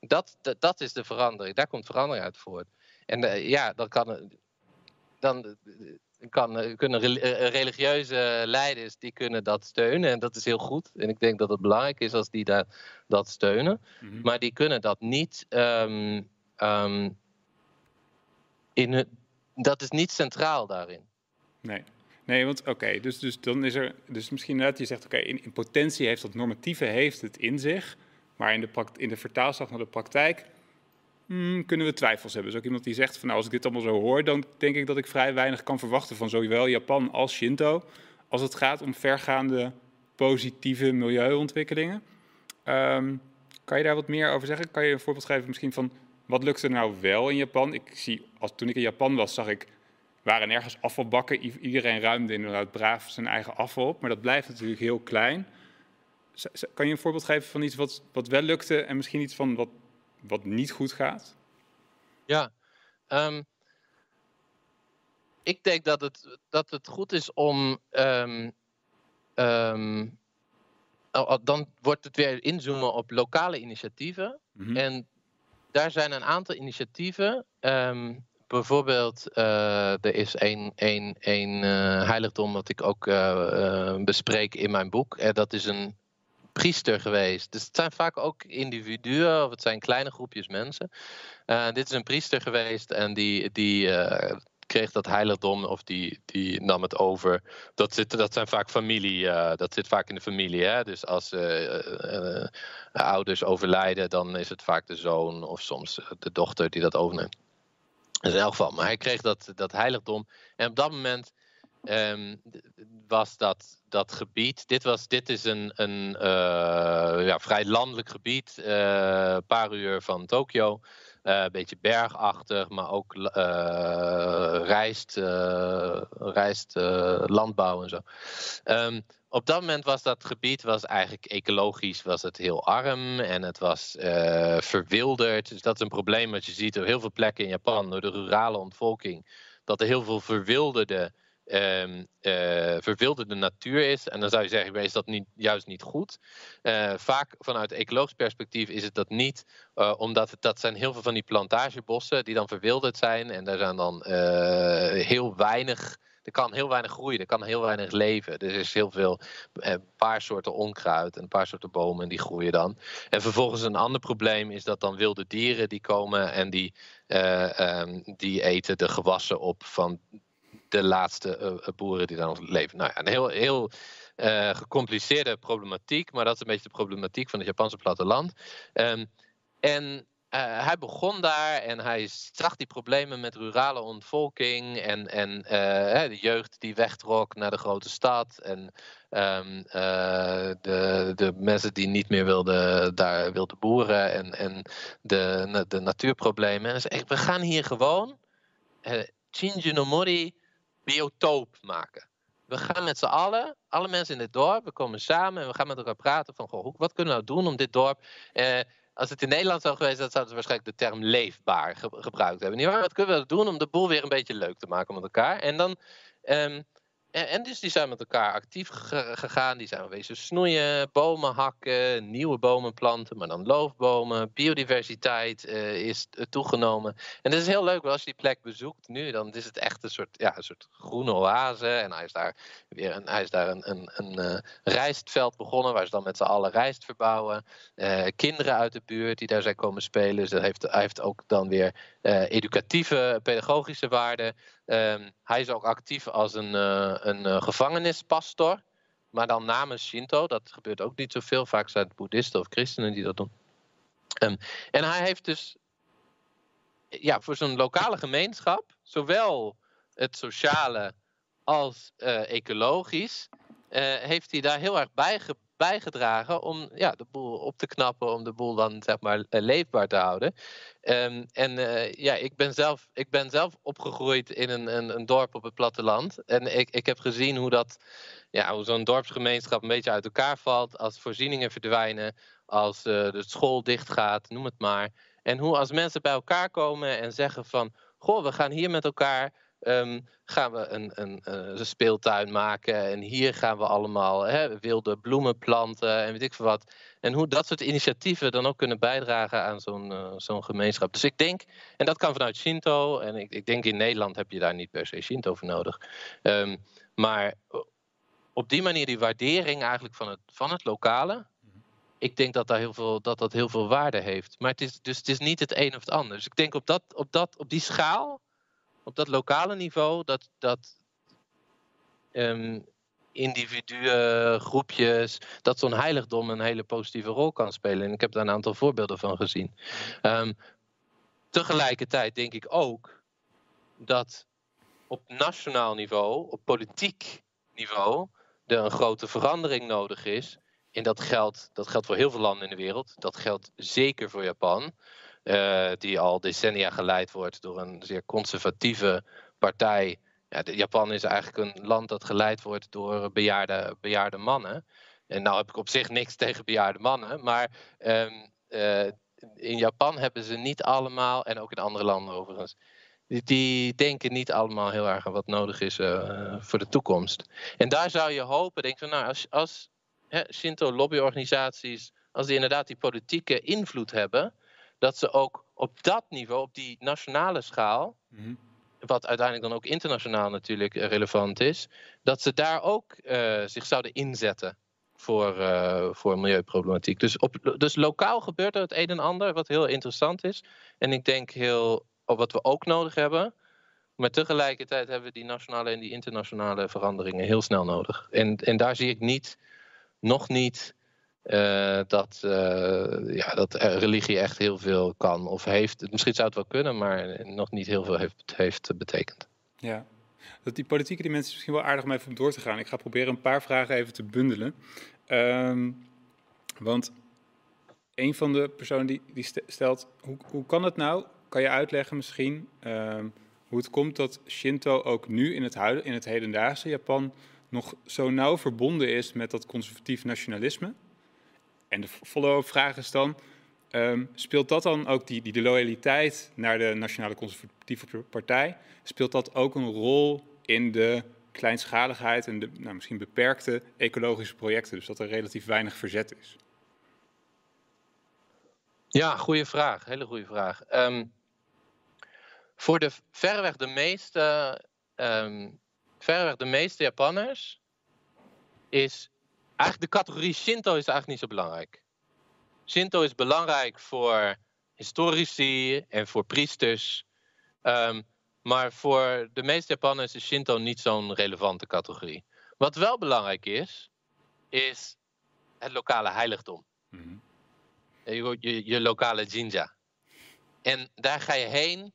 Dat, dat, dat is de verandering, daar komt verandering uit voort. En uh, ja, dan kan, dan kan, kunnen religieuze leiders die kunnen dat steunen en dat is heel goed. En ik denk dat het belangrijk is als die dat, dat steunen. Mm-hmm. Maar die kunnen dat niet um, um, in hun, dat is niet centraal daarin. Nee. Nee, want oké, dus, dus dan is er, dus misschien net, je zegt oké, in, potentie heeft dat normatieve heeft het in zich, maar in de, in de vertaalslag naar de praktijk hmm, kunnen we twijfels hebben. Dus ook iemand die zegt van nou, als ik dit allemaal zo hoor, dan denk ik dat ik vrij weinig kan verwachten van zowel Japan als Shinto, als het gaat om vergaande positieve milieuontwikkelingen. Um, kan je daar wat meer over zeggen? Kan je een voorbeeld geven misschien van wat lukt er nou wel in Japan? Ik zie, als, toen ik in Japan was, zag ik waren nergens afvalbakken. Iedereen ruimde inderdaad braaf zijn eigen afval op. Maar dat blijft natuurlijk heel klein. Kan je een voorbeeld geven van iets wat, wat wel lukte en misschien iets van wat, wat niet goed gaat? Ja, um, ik denk dat het, dat het goed is om. Um, um, dan wordt het weer inzoomen op lokale initiatieven. Mm -hmm. En daar zijn een aantal initiatieven bijvoorbeeld, uh, er is één, één, één uh, heiligdom dat ik ook uh, bespreek in mijn boek. Dat is een priester geweest. Dus het zijn vaak ook individuen of het zijn kleine groepjes mensen. dit is een priester geweest en die, die kreeg dat heiligdom of die, die nam het over. Dat, zit, dat zijn vaak familie, dat zit vaak in de familie. Hè? Dus als ouders overlijden, dan is het vaak de zoon of soms de dochter die dat overneemt. In elk geval, maar hij kreeg dat, dat heiligdom. En op dat moment um, was dat, dat gebied. Dit, was, dit is een, een uh, ja, vrij landelijk gebied, een uh, paar uur van Tokio. Uh, een beetje bergachtig, maar ook rijst, rijst landbouw en zo. Um, op dat moment was dat gebied was eigenlijk ecologisch was het heel arm en het was uh, verwilderd. Dus dat is een probleem wat je ziet op heel veel plekken in Japan door de rurale ontvolking. Dat er heel veel verwilderde, um, uh, verwilderde natuur is. En dan zou je zeggen, is dat niet, juist niet goed? Uh, vaak vanuit ecologisch perspectief is het dat niet, omdat dat zijn heel veel van die plantagebossen die dan verwilderd zijn. En daar zijn dan heel weinig er kan heel weinig groeien, er kan heel weinig leven. Er is heel veel, een eh, paar soorten onkruid en een paar soorten bomen die groeien dan. En vervolgens een ander probleem is dat dan wilde dieren die komen en die, uh, um, die eten de gewassen op van de laatste uh, boeren die nog leven. Nou ja, een heel, heel gecompliceerde problematiek, maar dat is een beetje de problematiek van het Japanse platteland. Um, en uh, hij begon daar en hij zag die problemen met rurale ontvolking en, en uh, de jeugd die wegtrok naar de grote stad en um, uh, de, de mensen die niet meer wilden, daar wilden boeren en, en de, de natuurproblemen. En zei, we gaan hier gewoon uh, Shinjunomori biotoop maken. We gaan met z'n allen, alle mensen in dit dorp, we komen samen en we gaan met elkaar praten van, goh, wat kunnen we nou doen om dit dorp als het in Nederland zou geweest, dan zouden ze waarschijnlijk de term leefbaar gebruikt hebben. Niet waar? Wat kunnen we doen om de boel weer een beetje leuk te maken met elkaar? En dan. Um, en, en, dus die zijn met elkaar actief gegaan. Die zijn wezen snoeien, bomen hakken, nieuwe bomen planten, maar dan loofbomen. Biodiversiteit uh, is toegenomen. En dat is heel leuk, als je die plek bezoekt nu, dan is het echt een soort, ja, een soort groene oase. En hij is daar weer een, hij is daar een, een, een uh, rijstveld begonnen, waar ze dan met z'n allen rijst verbouwen. Uh, kinderen uit de buurt die daar zijn komen spelen. Dus dat heeft, hij heeft ook dan weer educatieve, pedagogische waarde. Um, hij is ook actief als een, uh, een uh, gevangenispastor. Maar dan namens Shinto. Dat gebeurt ook niet zoveel. Vaak zijn het boeddhisten of christenen die dat doen. Um, en hij heeft dus ja, voor zo'n lokale gemeenschap. Zowel het sociale als uh, ecologisch. heeft hij daar heel erg bij bijgedragen om ja, de boel op te knappen, om de boel dan zeg maar eh, leefbaar te houden. Um, en uh, ja, ik ben, zelf, ik ben zelf opgegroeid in een, een, een, dorp op het platteland. En ik, ik heb gezien hoe, dat, ja, hoe zo'n dorpsgemeenschap een beetje uit elkaar valt als voorzieningen verdwijnen, als uh, de school dichtgaat, noem het maar. En hoe als mensen bij elkaar komen en zeggen van, goh, we gaan hier met elkaar Um, gaan we een, een, een, speeltuin maken. En hier gaan we allemaal hè, wilde bloemen planten en weet ik veel wat. En hoe dat soort initiatieven dan ook kunnen bijdragen aan zo'n zo'n gemeenschap. Dus ik denk, en dat kan vanuit Shinto. En ik, ik, denk in Nederland heb je daar niet per se Shinto voor nodig. Um, maar op die manier die waardering eigenlijk van het, van het lokale. Ik denk dat, daar heel veel, dat dat heel veel waarde heeft. Maar het is, dus het is niet het een of het ander. Dus ik denk op, dat, op, dat, op die schaal op dat lokale niveau dat, dat um, individuen, groepjes, dat zo'n heiligdom een hele positieve rol kan spelen. En ik heb daar een aantal voorbeelden van gezien. Um, tegelijkertijd denk ik ook dat op nationaal niveau, op politiek niveau, er een grote verandering nodig is. En dat geldt, dat geldt voor heel veel landen in de wereld. Dat geldt zeker voor Japan. Uh, die al decennia geleid wordt door een zeer conservatieve partij. Ja, Japan is eigenlijk een land dat geleid wordt door bejaarde, bejaarde mannen. En nou heb ik op zich niks tegen bejaarde mannen, maar um, uh, in Japan hebben ze niet allemaal, en ook in andere landen overigens, die, denken niet allemaal heel erg aan wat nodig is uh, voor de toekomst. En daar zou je hopen, denk van, nou, als, als Shinto-lobbyorganisaties, als die inderdaad die politieke invloed hebben, dat ze ook op dat niveau, op die nationale schaal, mhm. wat uiteindelijk dan ook internationaal natuurlijk eh, relevant is, dat ze daar ook uh, zich zouden inzetten voor, uh, voor milieuproblematiek. Dus, op, dus lokaal gebeurt er het een en ander, wat heel interessant is. En ik denk heel, wat we ook nodig hebben. Maar tegelijkertijd hebben we die nationale en die internationale veranderingen heel snel nodig. En, en daar zie ik niet, nog niet uh, dat, uh, ja, dat religie echt heel veel kan of heeft. Misschien zou het wel kunnen, maar nog niet heel veel heeft, heeft betekend. Ja, dat die politieke dimensie is misschien wel aardig om even door te gaan. Ik ga proberen een paar vragen even te bundelen. Um, want een van de personen die, die stelt, hoe, hoe kan het nou, kan je uitleggen misschien, um, hoe het komt dat Shinto ook nu in het, in het hedendaagse Japan nog zo nauw verbonden is met dat conservatief nationalisme? En de follow-up vraag is dan, um, speelt dat dan ook, die, die de loyaliteit naar de Nationale Conservatieve Partij, speelt dat ook een rol in de kleinschaligheid en de nou, misschien beperkte ecologische projecten? Dus dat er relatief weinig verzet is? Ja, goede vraag. Hele goede vraag. Um, voor de verreweg de meeste, um, verreweg de meeste Japanners is Eigenlijk de categorie Shinto is eigenlijk niet zo belangrijk. Shinto is belangrijk voor historici en voor priesters. Um, maar voor de meeste Japanners is Shinto niet zo'n relevante categorie. Wat wel belangrijk is, is het lokale heiligdom. Mm -hmm. je, je, je, lokale jinja. En daar ga je heen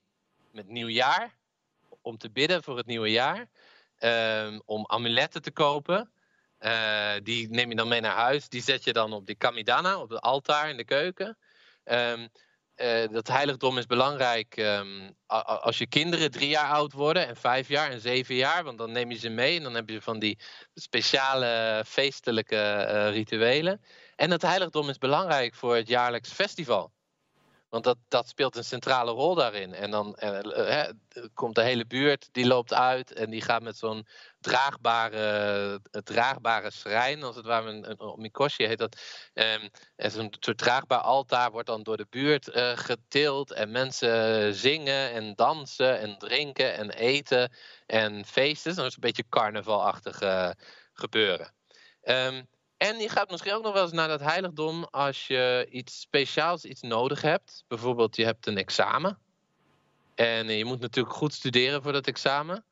met nieuwjaar, om te bidden voor het nieuwe jaar. Um, om amuletten te kopen. Uh, die neem je dan mee naar huis. Die zet je dan op de kamidana, op het altaar in de keuken. Um, uh, dat heiligdom is belangrijk um, als je kinderen drie jaar oud worden en vijf jaar en zeven jaar, want dan neem je ze mee en dan heb je van die speciale feestelijke uh, rituelen. En het heiligdom is belangrijk voor het jaarlijks festival. Want dat, dat speelt een centrale rol daarin. En dan uh, komt de hele buurt, die loopt uit en die gaat met zo'n draagbare, draagbare schrijn, als het ware, een, een Mikoshi heet dat. Um, zo'n soort draagbaar altaar wordt dan door de buurt uh, getild en mensen zingen en dansen en drinken en eten en feesten. Dat is een beetje carnavalachtig gebeuren. Um, en je gaat misschien ook nog wel eens naar dat heiligdom als je iets speciaals, iets nodig hebt. Bijvoorbeeld je hebt een examen. En je moet natuurlijk goed studeren voor dat examen.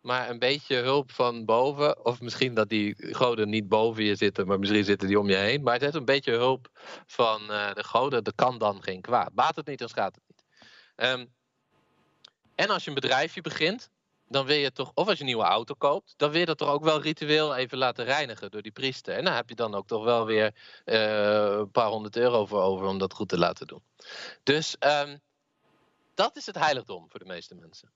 Maar een beetje hulp van boven, of misschien dat die goden niet boven je zitten, maar misschien zitten die om je heen. Maar het is een beetje hulp van uh, de goden, dat kan dan geen kwaad. Baat het niet, dan schaadt het niet. Um, en als je een bedrijfje begint, dan wil je toch, of als je een nieuwe auto koopt, dan wil je dat toch ook wel ritueel even laten reinigen door die priester. En daar heb je dan ook toch wel weer uh, een paar honderd euro voor over om dat goed te laten doen. Dus um, dat is het heiligdom voor de meeste mensen.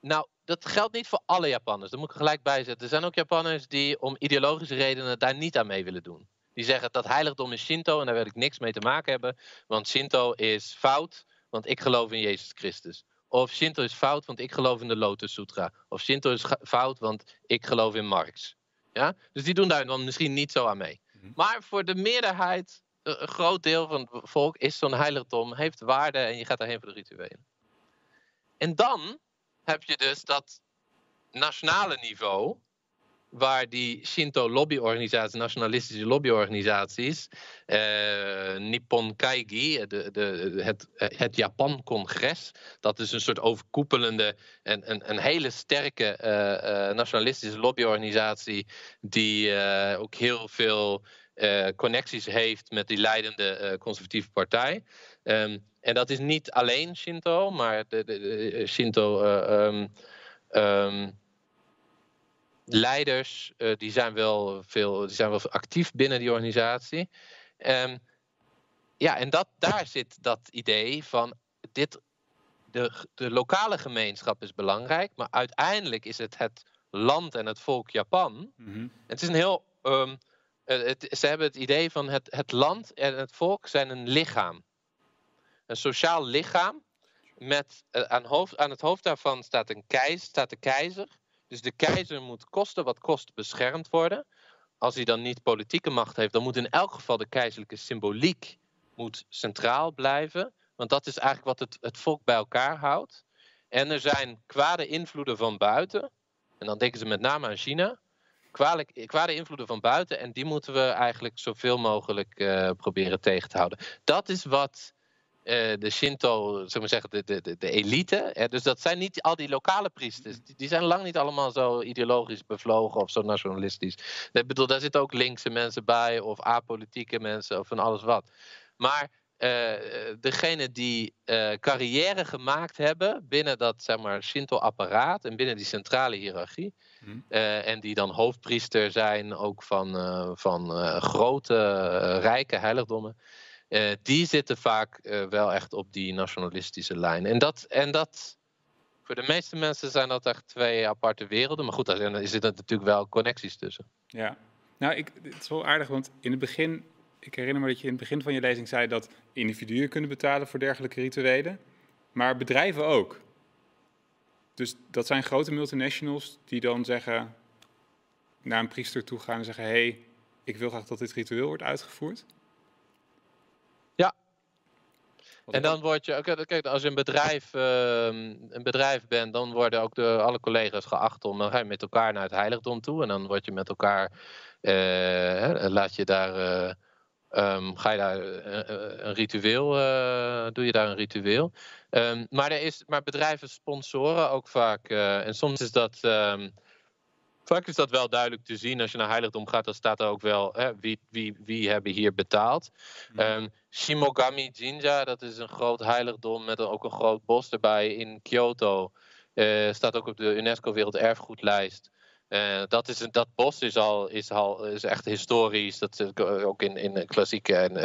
Nou, dat geldt niet voor alle Japanners. Dat moet ik gelijk bijzetten. Er zijn ook Japanners die om ideologische redenen daar niet aan mee willen doen. Die zeggen dat heiligdom is Shinto en daar wil ik niks mee te maken hebben. Want Shinto is fout, want ik geloof in Jezus Christus. Of Shinto is fout, want ik geloof in de Lotus Sutra. Of Shinto is fout, want ik geloof in Marx. Ja? Dus die doen daar dan misschien niet zo aan mee. Mhm. Maar voor de meerderheid, een groot deel van het volk, is zo'n heiligdom, heeft waarde en je gaat daarheen voor de rituelen. En dan heb je dus dat nationale niveau, waar die Shinto lobbyorganisaties, nationalistische lobbyorganisaties, eh, Nippon Kaigi, de, de, het, het Japan-congres, dat is een soort overkoepelende en een, een hele sterke eh, eh, nationalistische lobbyorganisatie, die eh, ook heel veel uh, connecties heeft met die leidende uh, conservatieve partij. Um, en dat is niet alleen Shinto, maar de, de, Shinto. Um, leiders uh, die zijn, wel veel, die zijn wel actief binnen die organisatie. Um, ja, en dat, daar zit dat idee van dit, de, de lokale gemeenschap is belangrijk, maar uiteindelijk is het het land en het volk Japan. Mm -hmm. Het is een heel. Um, het, ze hebben het idee van het, het land en het volk zijn een lichaam. Een sociaal lichaam. Met, uh, aan, hoofd, aan het hoofd daarvan staat, een keizer, staat de keizer. Dus de keizer moet kosten wat kost beschermd worden. Als hij dan niet politieke macht heeft, dan moet in elk geval de keizerlijke symboliek moet centraal blijven. Want dat is eigenlijk wat het, het volk bij elkaar houdt. En er zijn kwade invloeden van buiten. En dan denken ze met name aan China. Kwade, kwade invloeden van buiten. En die moeten we eigenlijk zoveel mogelijk uh, proberen tegen te houden. Dat is wat de Shinto, zeg maar zeggen, de, de, de elite. Hè? Dus dat zijn niet al die lokale priesters. Die, die, zijn lang niet allemaal zo ideologisch bevlogen of zo nationalistisch. Ik bedoel, daar zitten ook linkse mensen bij, of apolitieke mensen, of van alles wat. Maar uh, degene die uh, carrière gemaakt hebben binnen dat zeg maar, Shinto-apparaat en binnen die centrale hiërarchie. Hmm. en die dan hoofdpriester zijn ook van, van grote, rijke heiligdommen. Uh, die zitten vaak uh, wel echt op die nationalistische lijn. En dat, en dat, voor de meeste mensen zijn dat echt twee aparte werelden. Maar goed, daar zitten natuurlijk wel connecties tussen. Ja, nou, ik, het is wel aardig, want in het begin, ik herinner me dat je in het begin van je lezing zei dat individuen kunnen betalen voor dergelijke rituelen, maar bedrijven ook. Dus dat zijn grote multinationals die dan zeggen, naar een priester toe gaan en zeggen: hé, hey, ik wil graag dat dit ritueel wordt uitgevoerd. En dan word je, kijk, als je een bedrijf, uh, een bedrijf bent, dan worden ook de, alle collega's geacht om, dan ga je met elkaar naar het heiligdom toe en dan word je met elkaar, uh, laat je daar, uh, um, ga je daar een ritueel, doe je daar een ritueel. Um, maar, er is, maar bedrijven sponsoren ook vaak, en soms is dat ehm, Vaak is dat wel duidelijk te zien. Als je naar heiligdom gaat, dan staat er ook wel hè, wie, wie, wie hebben hier betaald. Um, Shimogami Jinja, dat is een groot heiligdom met ook een groot bos erbij in Kyoto. Uh, staat ook op de UNESCO Werelderfgoedlijst. Uh, dat, is, dat bos is al, is al is echt historisch. Dat is ook in, in klassieke en,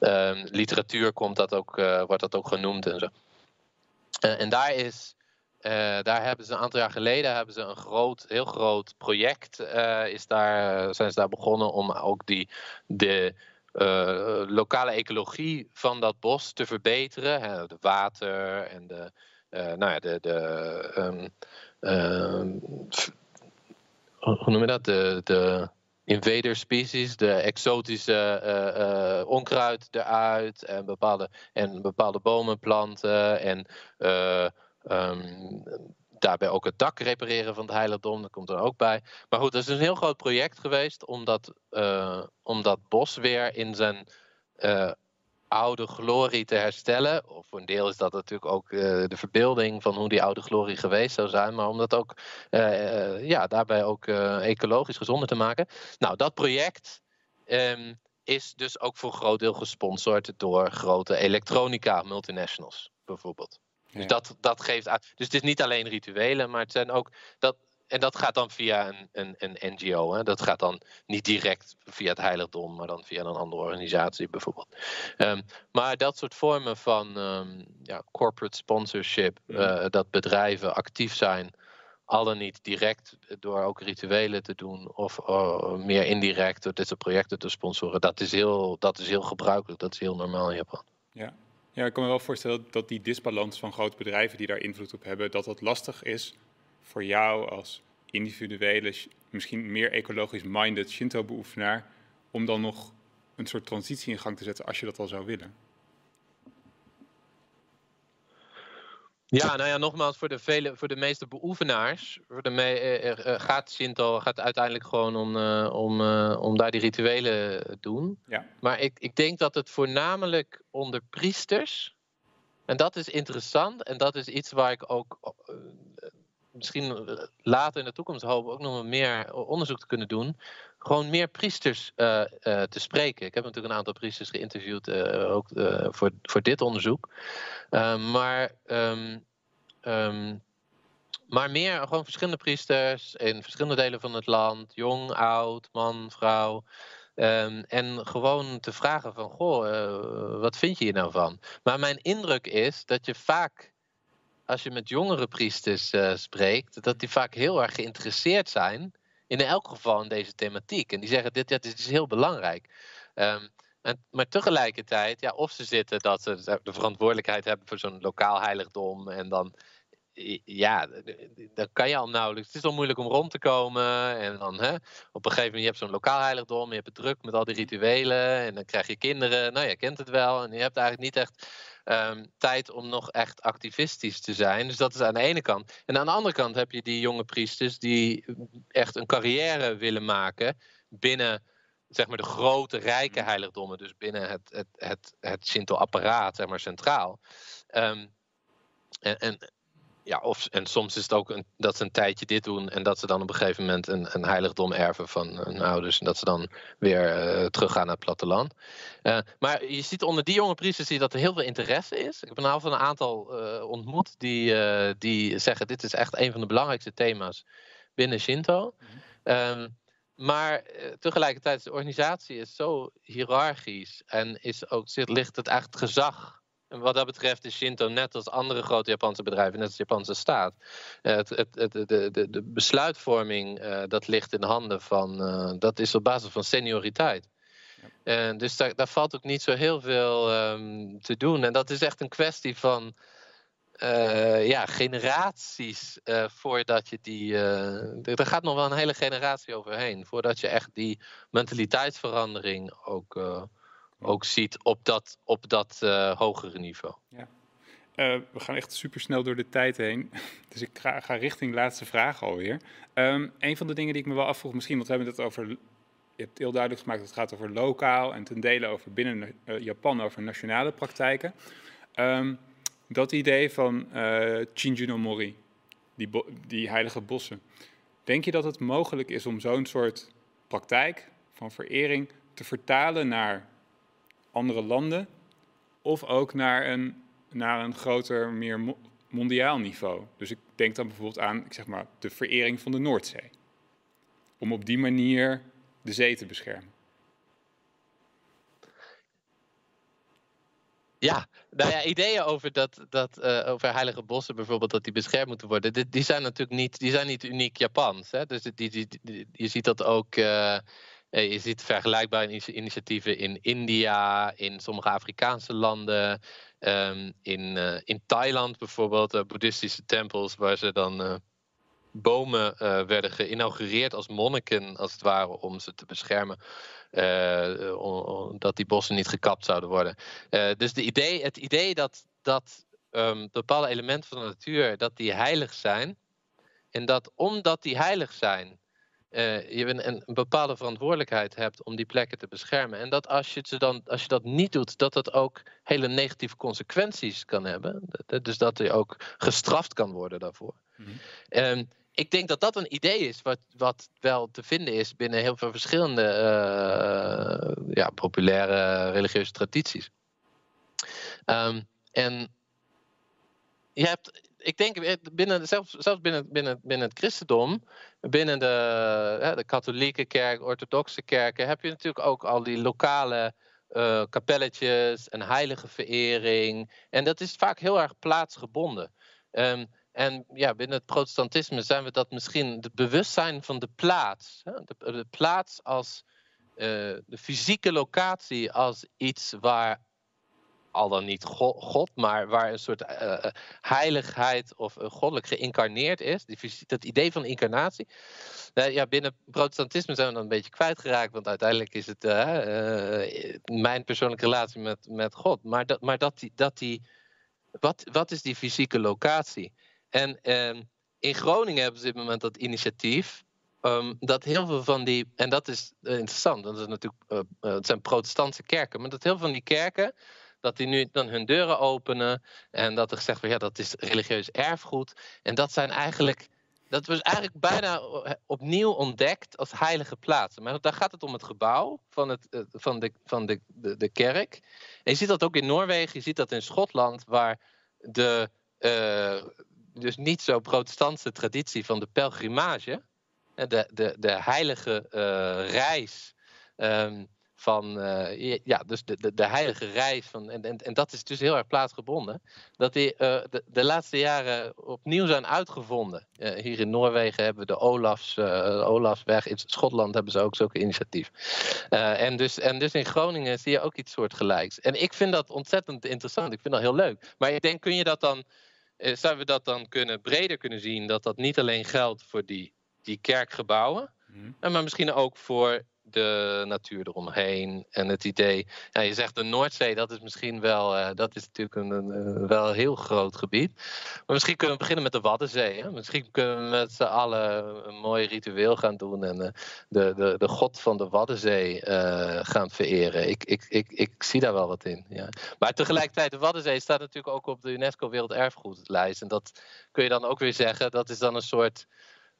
uh, literatuur komt dat ook, wordt dat ook genoemd en zo. en daar is. Daar hebben ze een aantal jaar geleden hebben ze een groot, heel groot project. is daar, zijn ze daar begonnen om ook die, de lokale ecologie van dat bos te verbeteren. Hè, de water en de, nou ja, de, de um, hoe noem je dat? De, de invader species, de exotische uh, uh, onkruid eruit en bepaalde, en bepaalde bomen planten en um, daarbij ook het dak repareren van het heiligdom, dat komt er ook bij. Maar goed, dat is een heel groot project geweest om dat, om dat bos weer in zijn oude glorie te herstellen. Of voor een deel is dat natuurlijk ook uh, de verbeelding van hoe die oude glorie geweest zou zijn. Maar om dat ook ja, daarbij ook ecologisch gezonder te maken. Nou, dat project um, is dus ook voor een groot deel gesponsord door grote elektronica multinationals, bijvoorbeeld. Dus dat, dat geeft aan. Dus het is niet alleen rituelen, maar het zijn ook. Dat, en dat gaat dan via een, een, een NGO. Hè? Dat gaat dan niet direct via het heiligdom, maar dan via een andere organisatie bijvoorbeeld. Um, maar dat soort vormen van um, ja, corporate sponsorship, uh, dat bedrijven actief zijn, al dan niet direct door ook rituelen te doen, of uh, meer indirect door dit soort projecten te sponsoren, dat is, heel, dat is heel gebruikelijk, dat is heel normaal in Japan. Ja. Ja, ik kan me wel voorstellen dat die disbalans van grote bedrijven die daar invloed op hebben, dat dat lastig is voor jou als individuele, misschien meer ecologisch-minded Shinto-beoefenaar, om dan nog een soort transitie in gang te zetten als je dat al zou willen? Ja, nou ja, nogmaals, voor de, vele, voor de meeste beoefenaars voor de me, eh, eh, gaat Shinto gaat uiteindelijk gewoon om, uh, om, om daar die rituelen te doen. Ja. Maar ik, ik denk dat het voornamelijk onder priesters, en dat is interessant en dat is iets waar ik ook misschien eh, later in de toekomst hopen ook nog meer onderzoek te kunnen doen. Gewoon meer priesters uh, uh, te spreken. Ik heb natuurlijk een aantal priesters geïnterviewd, uh, ook voor, voor dit onderzoek. Ehm, maar, um, um, maar meer gewoon verschillende priesters in verschillende delen van het land. Jong, oud, man, vrouw. en gewoon te vragen van, goh, wat vind je hier nou van? Maar mijn indruk is dat je vaak als je met jongere priesters spreekt, dat die vaak heel erg geïnteresseerd zijn, in elk geval in deze thematiek. En die zeggen, dit, dit is heel belangrijk. En, maar tegelijkertijd, ja, of ze zitten dat ze de verantwoordelijkheid hebben voor zo'n lokaal heiligdom en dan ja, dan kan je al nauwelijks. Het is al moeilijk om rond te komen. En dan hè, op een gegeven moment, je hebt zo'n lokaal heiligdom, je hebt het druk met al die rituelen. En dan krijg je kinderen. Nou, je kent het wel. En je hebt eigenlijk niet echt um, tijd om nog echt activistisch te zijn. Dus dat is aan de ene kant. En aan de andere kant heb je die jonge priesters die echt een carrière willen maken binnen zeg maar de grote rijke mm. heiligdommen, dus binnen het, het, het, het Shinto-apparaat, zeg maar centraal. Um, en, en, ja, of, en soms is het ook een, dat ze een tijdje dit doen en dat ze dan op een gegeven moment een, een heiligdom erven van hun ouders. En dat ze dan weer uh, teruggaan naar het platteland. Uh, maar je ziet onder die jonge priesters zie je dat er heel veel interesse is. Ik heb een aantal, een aantal uh, ontmoet die, die zeggen: dit is echt een van de belangrijkste thema's binnen Shinto. Um, maar tegelijkertijd, de organisatie is zo hiërarchisch en is ook, ligt het echt gezag wat dat betreft is Shinto net als andere grote Japanse bedrijven, net als de Japanse staat. Uh, het, het, het, de, de, de, besluitvorming, uh, dat ligt in de handen van, uh, dat is op basis van senioriteit. Ja. dus daar, daar, valt ook niet zo heel veel um, te doen. En dat is echt een kwestie van ja, generaties voordat je die. er gaat nog wel een hele generatie overheen voordat je echt die mentaliteitsverandering ook ook ziet op dat, op dat uh, hogere niveau. Ja. Uh, we gaan echt super snel door de tijd heen. Dus ik ga, ga richting laatste vraag alweer. Um, een van de dingen die ik me wel afvroeg, misschien, want we hebben het over. Je hebt heel duidelijk gemaakt dat het gaat over lokaal en ten dele over binnen uh, Japan over nationale praktijken. Um, dat idee van uh, Mori, die, die heilige bossen. Denk je dat het mogelijk is om zo'n soort praktijk van verering te vertalen naar andere landen. Of ook naar een, naar een groter, meer mondiaal niveau. Dus ik denk dan bijvoorbeeld aan ik zeg maar, de verering van de Noordzee. Om op die manier de zee te beschermen. Ja, nou ja, ideeën over, dat, dat, uh, over heilige bossen bijvoorbeeld, dat die beschermd moeten worden, die, die zijn natuurlijk niet, die zijn niet uniek Japans. Hè? Dus die, die, die, je ziet dat ook, uh, je ziet vergelijkbare initiatieven in India, in sommige Afrikaanse landen, um, in, uh, in Thailand bijvoorbeeld, boeddhistische tempels waar ze dan bomen werden geïnaugureerd als monniken, als het ware, om ze te beschermen. Uh, dat die bossen niet gekapt zouden worden. Uh, dus de idee, het idee dat, dat um, bepaalde elementen van de natuur dat die heilig zijn. En dat omdat die heilig zijn, uh, je een, een, bepaalde verantwoordelijkheid hebt om die plekken te beschermen. En dat als je, ze dan, als je dat niet doet, dat dat ook hele negatieve consequenties kan hebben. Dus dat je ook gestraft kan worden daarvoor. Mm -hmm ik denk dat dat een idee is wat, wat wel te vinden is binnen heel veel verschillende uh, ja, populaire religieuze tradities. Um, en je hebt, ik denk, binnen, zelfs, zelfs binnen, binnen, binnen het christendom, binnen de, de katholieke kerk, orthodoxe kerken, heb je natuurlijk ook al die lokale uh, kapelletjes en heilige verering. En dat is vaak heel erg plaatsgebonden. Um, en ja, binnen het protestantisme zijn we dat misschien het bewustzijn van de plaats. Hè? De, plaats als uh, de fysieke locatie als iets waar al dan niet God, maar waar een soort uh, heiligheid of uh, goddelijk geïncarneerd is. Dat idee van incarnatie. ja, binnen protestantisme zijn we dan een beetje kwijtgeraakt, want uiteindelijk is het mijn persoonlijke relatie met, met God. Maar, dat, maar dat die, dat die wat, wat is die fysieke locatie? En ehm, in Groningen hebben ze op dit moment dat initiatief. Um, dat heel veel van die, en dat is interessant, dat is natuurlijk, uh, het zijn protestantse kerken, maar dat heel veel van die kerken, dat die nu dan hun deuren openen en dat er gezegd wordt, ja, dat is religieus erfgoed. En dat zijn eigenlijk, dat was eigenlijk bijna opnieuw ontdekt als heilige plaatsen. Maar daar gaat het om het gebouw van, het, van, de, van de, de, kerk. En je ziet dat ook in Noorwegen, je ziet dat in Schotland, waar de dus niet zo protestantse traditie van de pelgrimage. De, de, de heilige reis. Um, van, uh, ja, dus de, de, de, heilige reis. Van, en, en, en dat is dus heel erg plaatsgebonden. Dat die uh, de, de laatste jaren opnieuw zijn uitgevonden. Uh, hier in Noorwegen hebben we de Olafs, Olafsweg. In Schotland hebben ze ook zulke initiatief. en, dus, en dus in Groningen zie je ook iets soortgelijks. En ik vind dat ontzettend interessant. Ik vind dat heel leuk. Maar ik denk, kun je dat dan eh, zouden we dat dan kunnen, breder kunnen zien? Dat dat niet alleen geldt voor die, die kerkgebouwen, mm. maar misschien ook voor de natuur eromheen en het idee. Je zegt de Noordzee, dat is misschien wel, uh, dat is natuurlijk een, een, wel een heel groot gebied. Maar misschien kunnen we beginnen met de Waddenzee. Hè? Misschien kunnen we met z'n allen een mooi ritueel gaan doen en de, de, de god van de Waddenzee uh, gaan vereren. Ik, ik, ik, ik zie daar wel wat in. Ja. Maar tegelijkertijd, de Waddenzee staat natuurlijk ook op de UNESCO Werelderfgoedlijst. En dat kun je dan ook weer zeggen, dat is dan een soort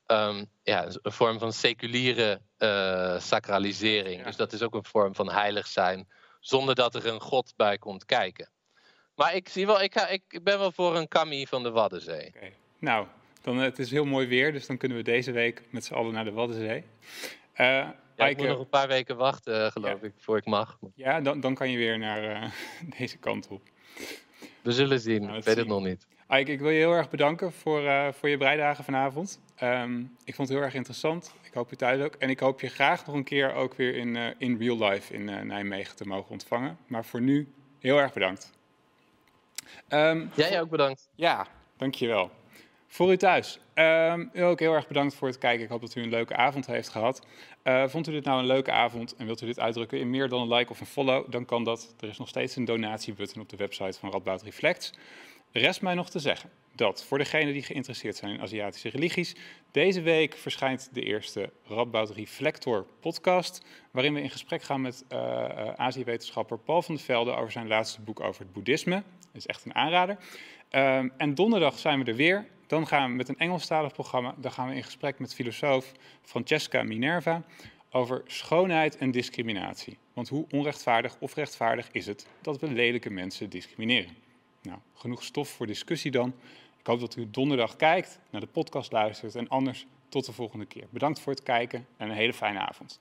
um, ja, een vorm van seculiere uh, sacralisering. Dus dat is ook een vorm van heilig zijn, zonder dat er een god bij komt kijken. Maar ik, zie wel, ik, ga, ik ben wel voor een kami van de Waddenzee. Okay. Nou, dan, het is heel mooi weer, dus dan kunnen we deze week met z'n allen naar de Waddenzee. Uh, ja, ik moet nog een paar weken wachten, geloof ik, voor ik mag. Ja, dan, dan kan je weer naar uh, deze kant op. We zullen zien, nou, ik weet het nog niet. Ike, ik wil je heel erg bedanken voor, uh, voor je breidagen vanavond. Um, ik vond het heel erg interessant. Ik hoop je thuis ook. En ik hoop je graag nog een keer ook weer in, uh, in real life in uh, Nijmegen te mogen ontvangen. Maar voor nu heel erg bedankt. Um, Jij ook bedankt. Ja, dankjewel. Voor u thuis, um, u ook heel erg bedankt voor het kijken. Ik hoop dat u een leuke avond heeft gehad. Uh, vond u dit nou een leuke avond en wilt u dit uitdrukken in meer dan een like of een follow? Dan kan dat. Er is nog steeds een donatiebutton op de website van Radboud Reflects. Rest mij nog te zeggen dat voor degenen die geïnteresseerd zijn in Aziatische religies, deze week verschijnt de eerste Radboud Reflector podcast, waarin we in gesprek gaan met uh, Azië-wetenschapper Paul van der Velde over zijn laatste boek over het boeddhisme. Dat is echt een aanrader. Uh, en donderdag zijn we er weer. Dan gaan we met een Engelstalig programma. Dan gaan we in gesprek met filosoof Francesca Minerva over schoonheid en discriminatie. Want hoe onrechtvaardig of rechtvaardig is het dat we lelijke mensen discrimineren? Nou, genoeg stof voor discussie dan. Ik hoop dat u donderdag kijkt, naar de podcast luistert en anders tot de volgende keer. Bedankt voor het kijken en een hele fijne avond.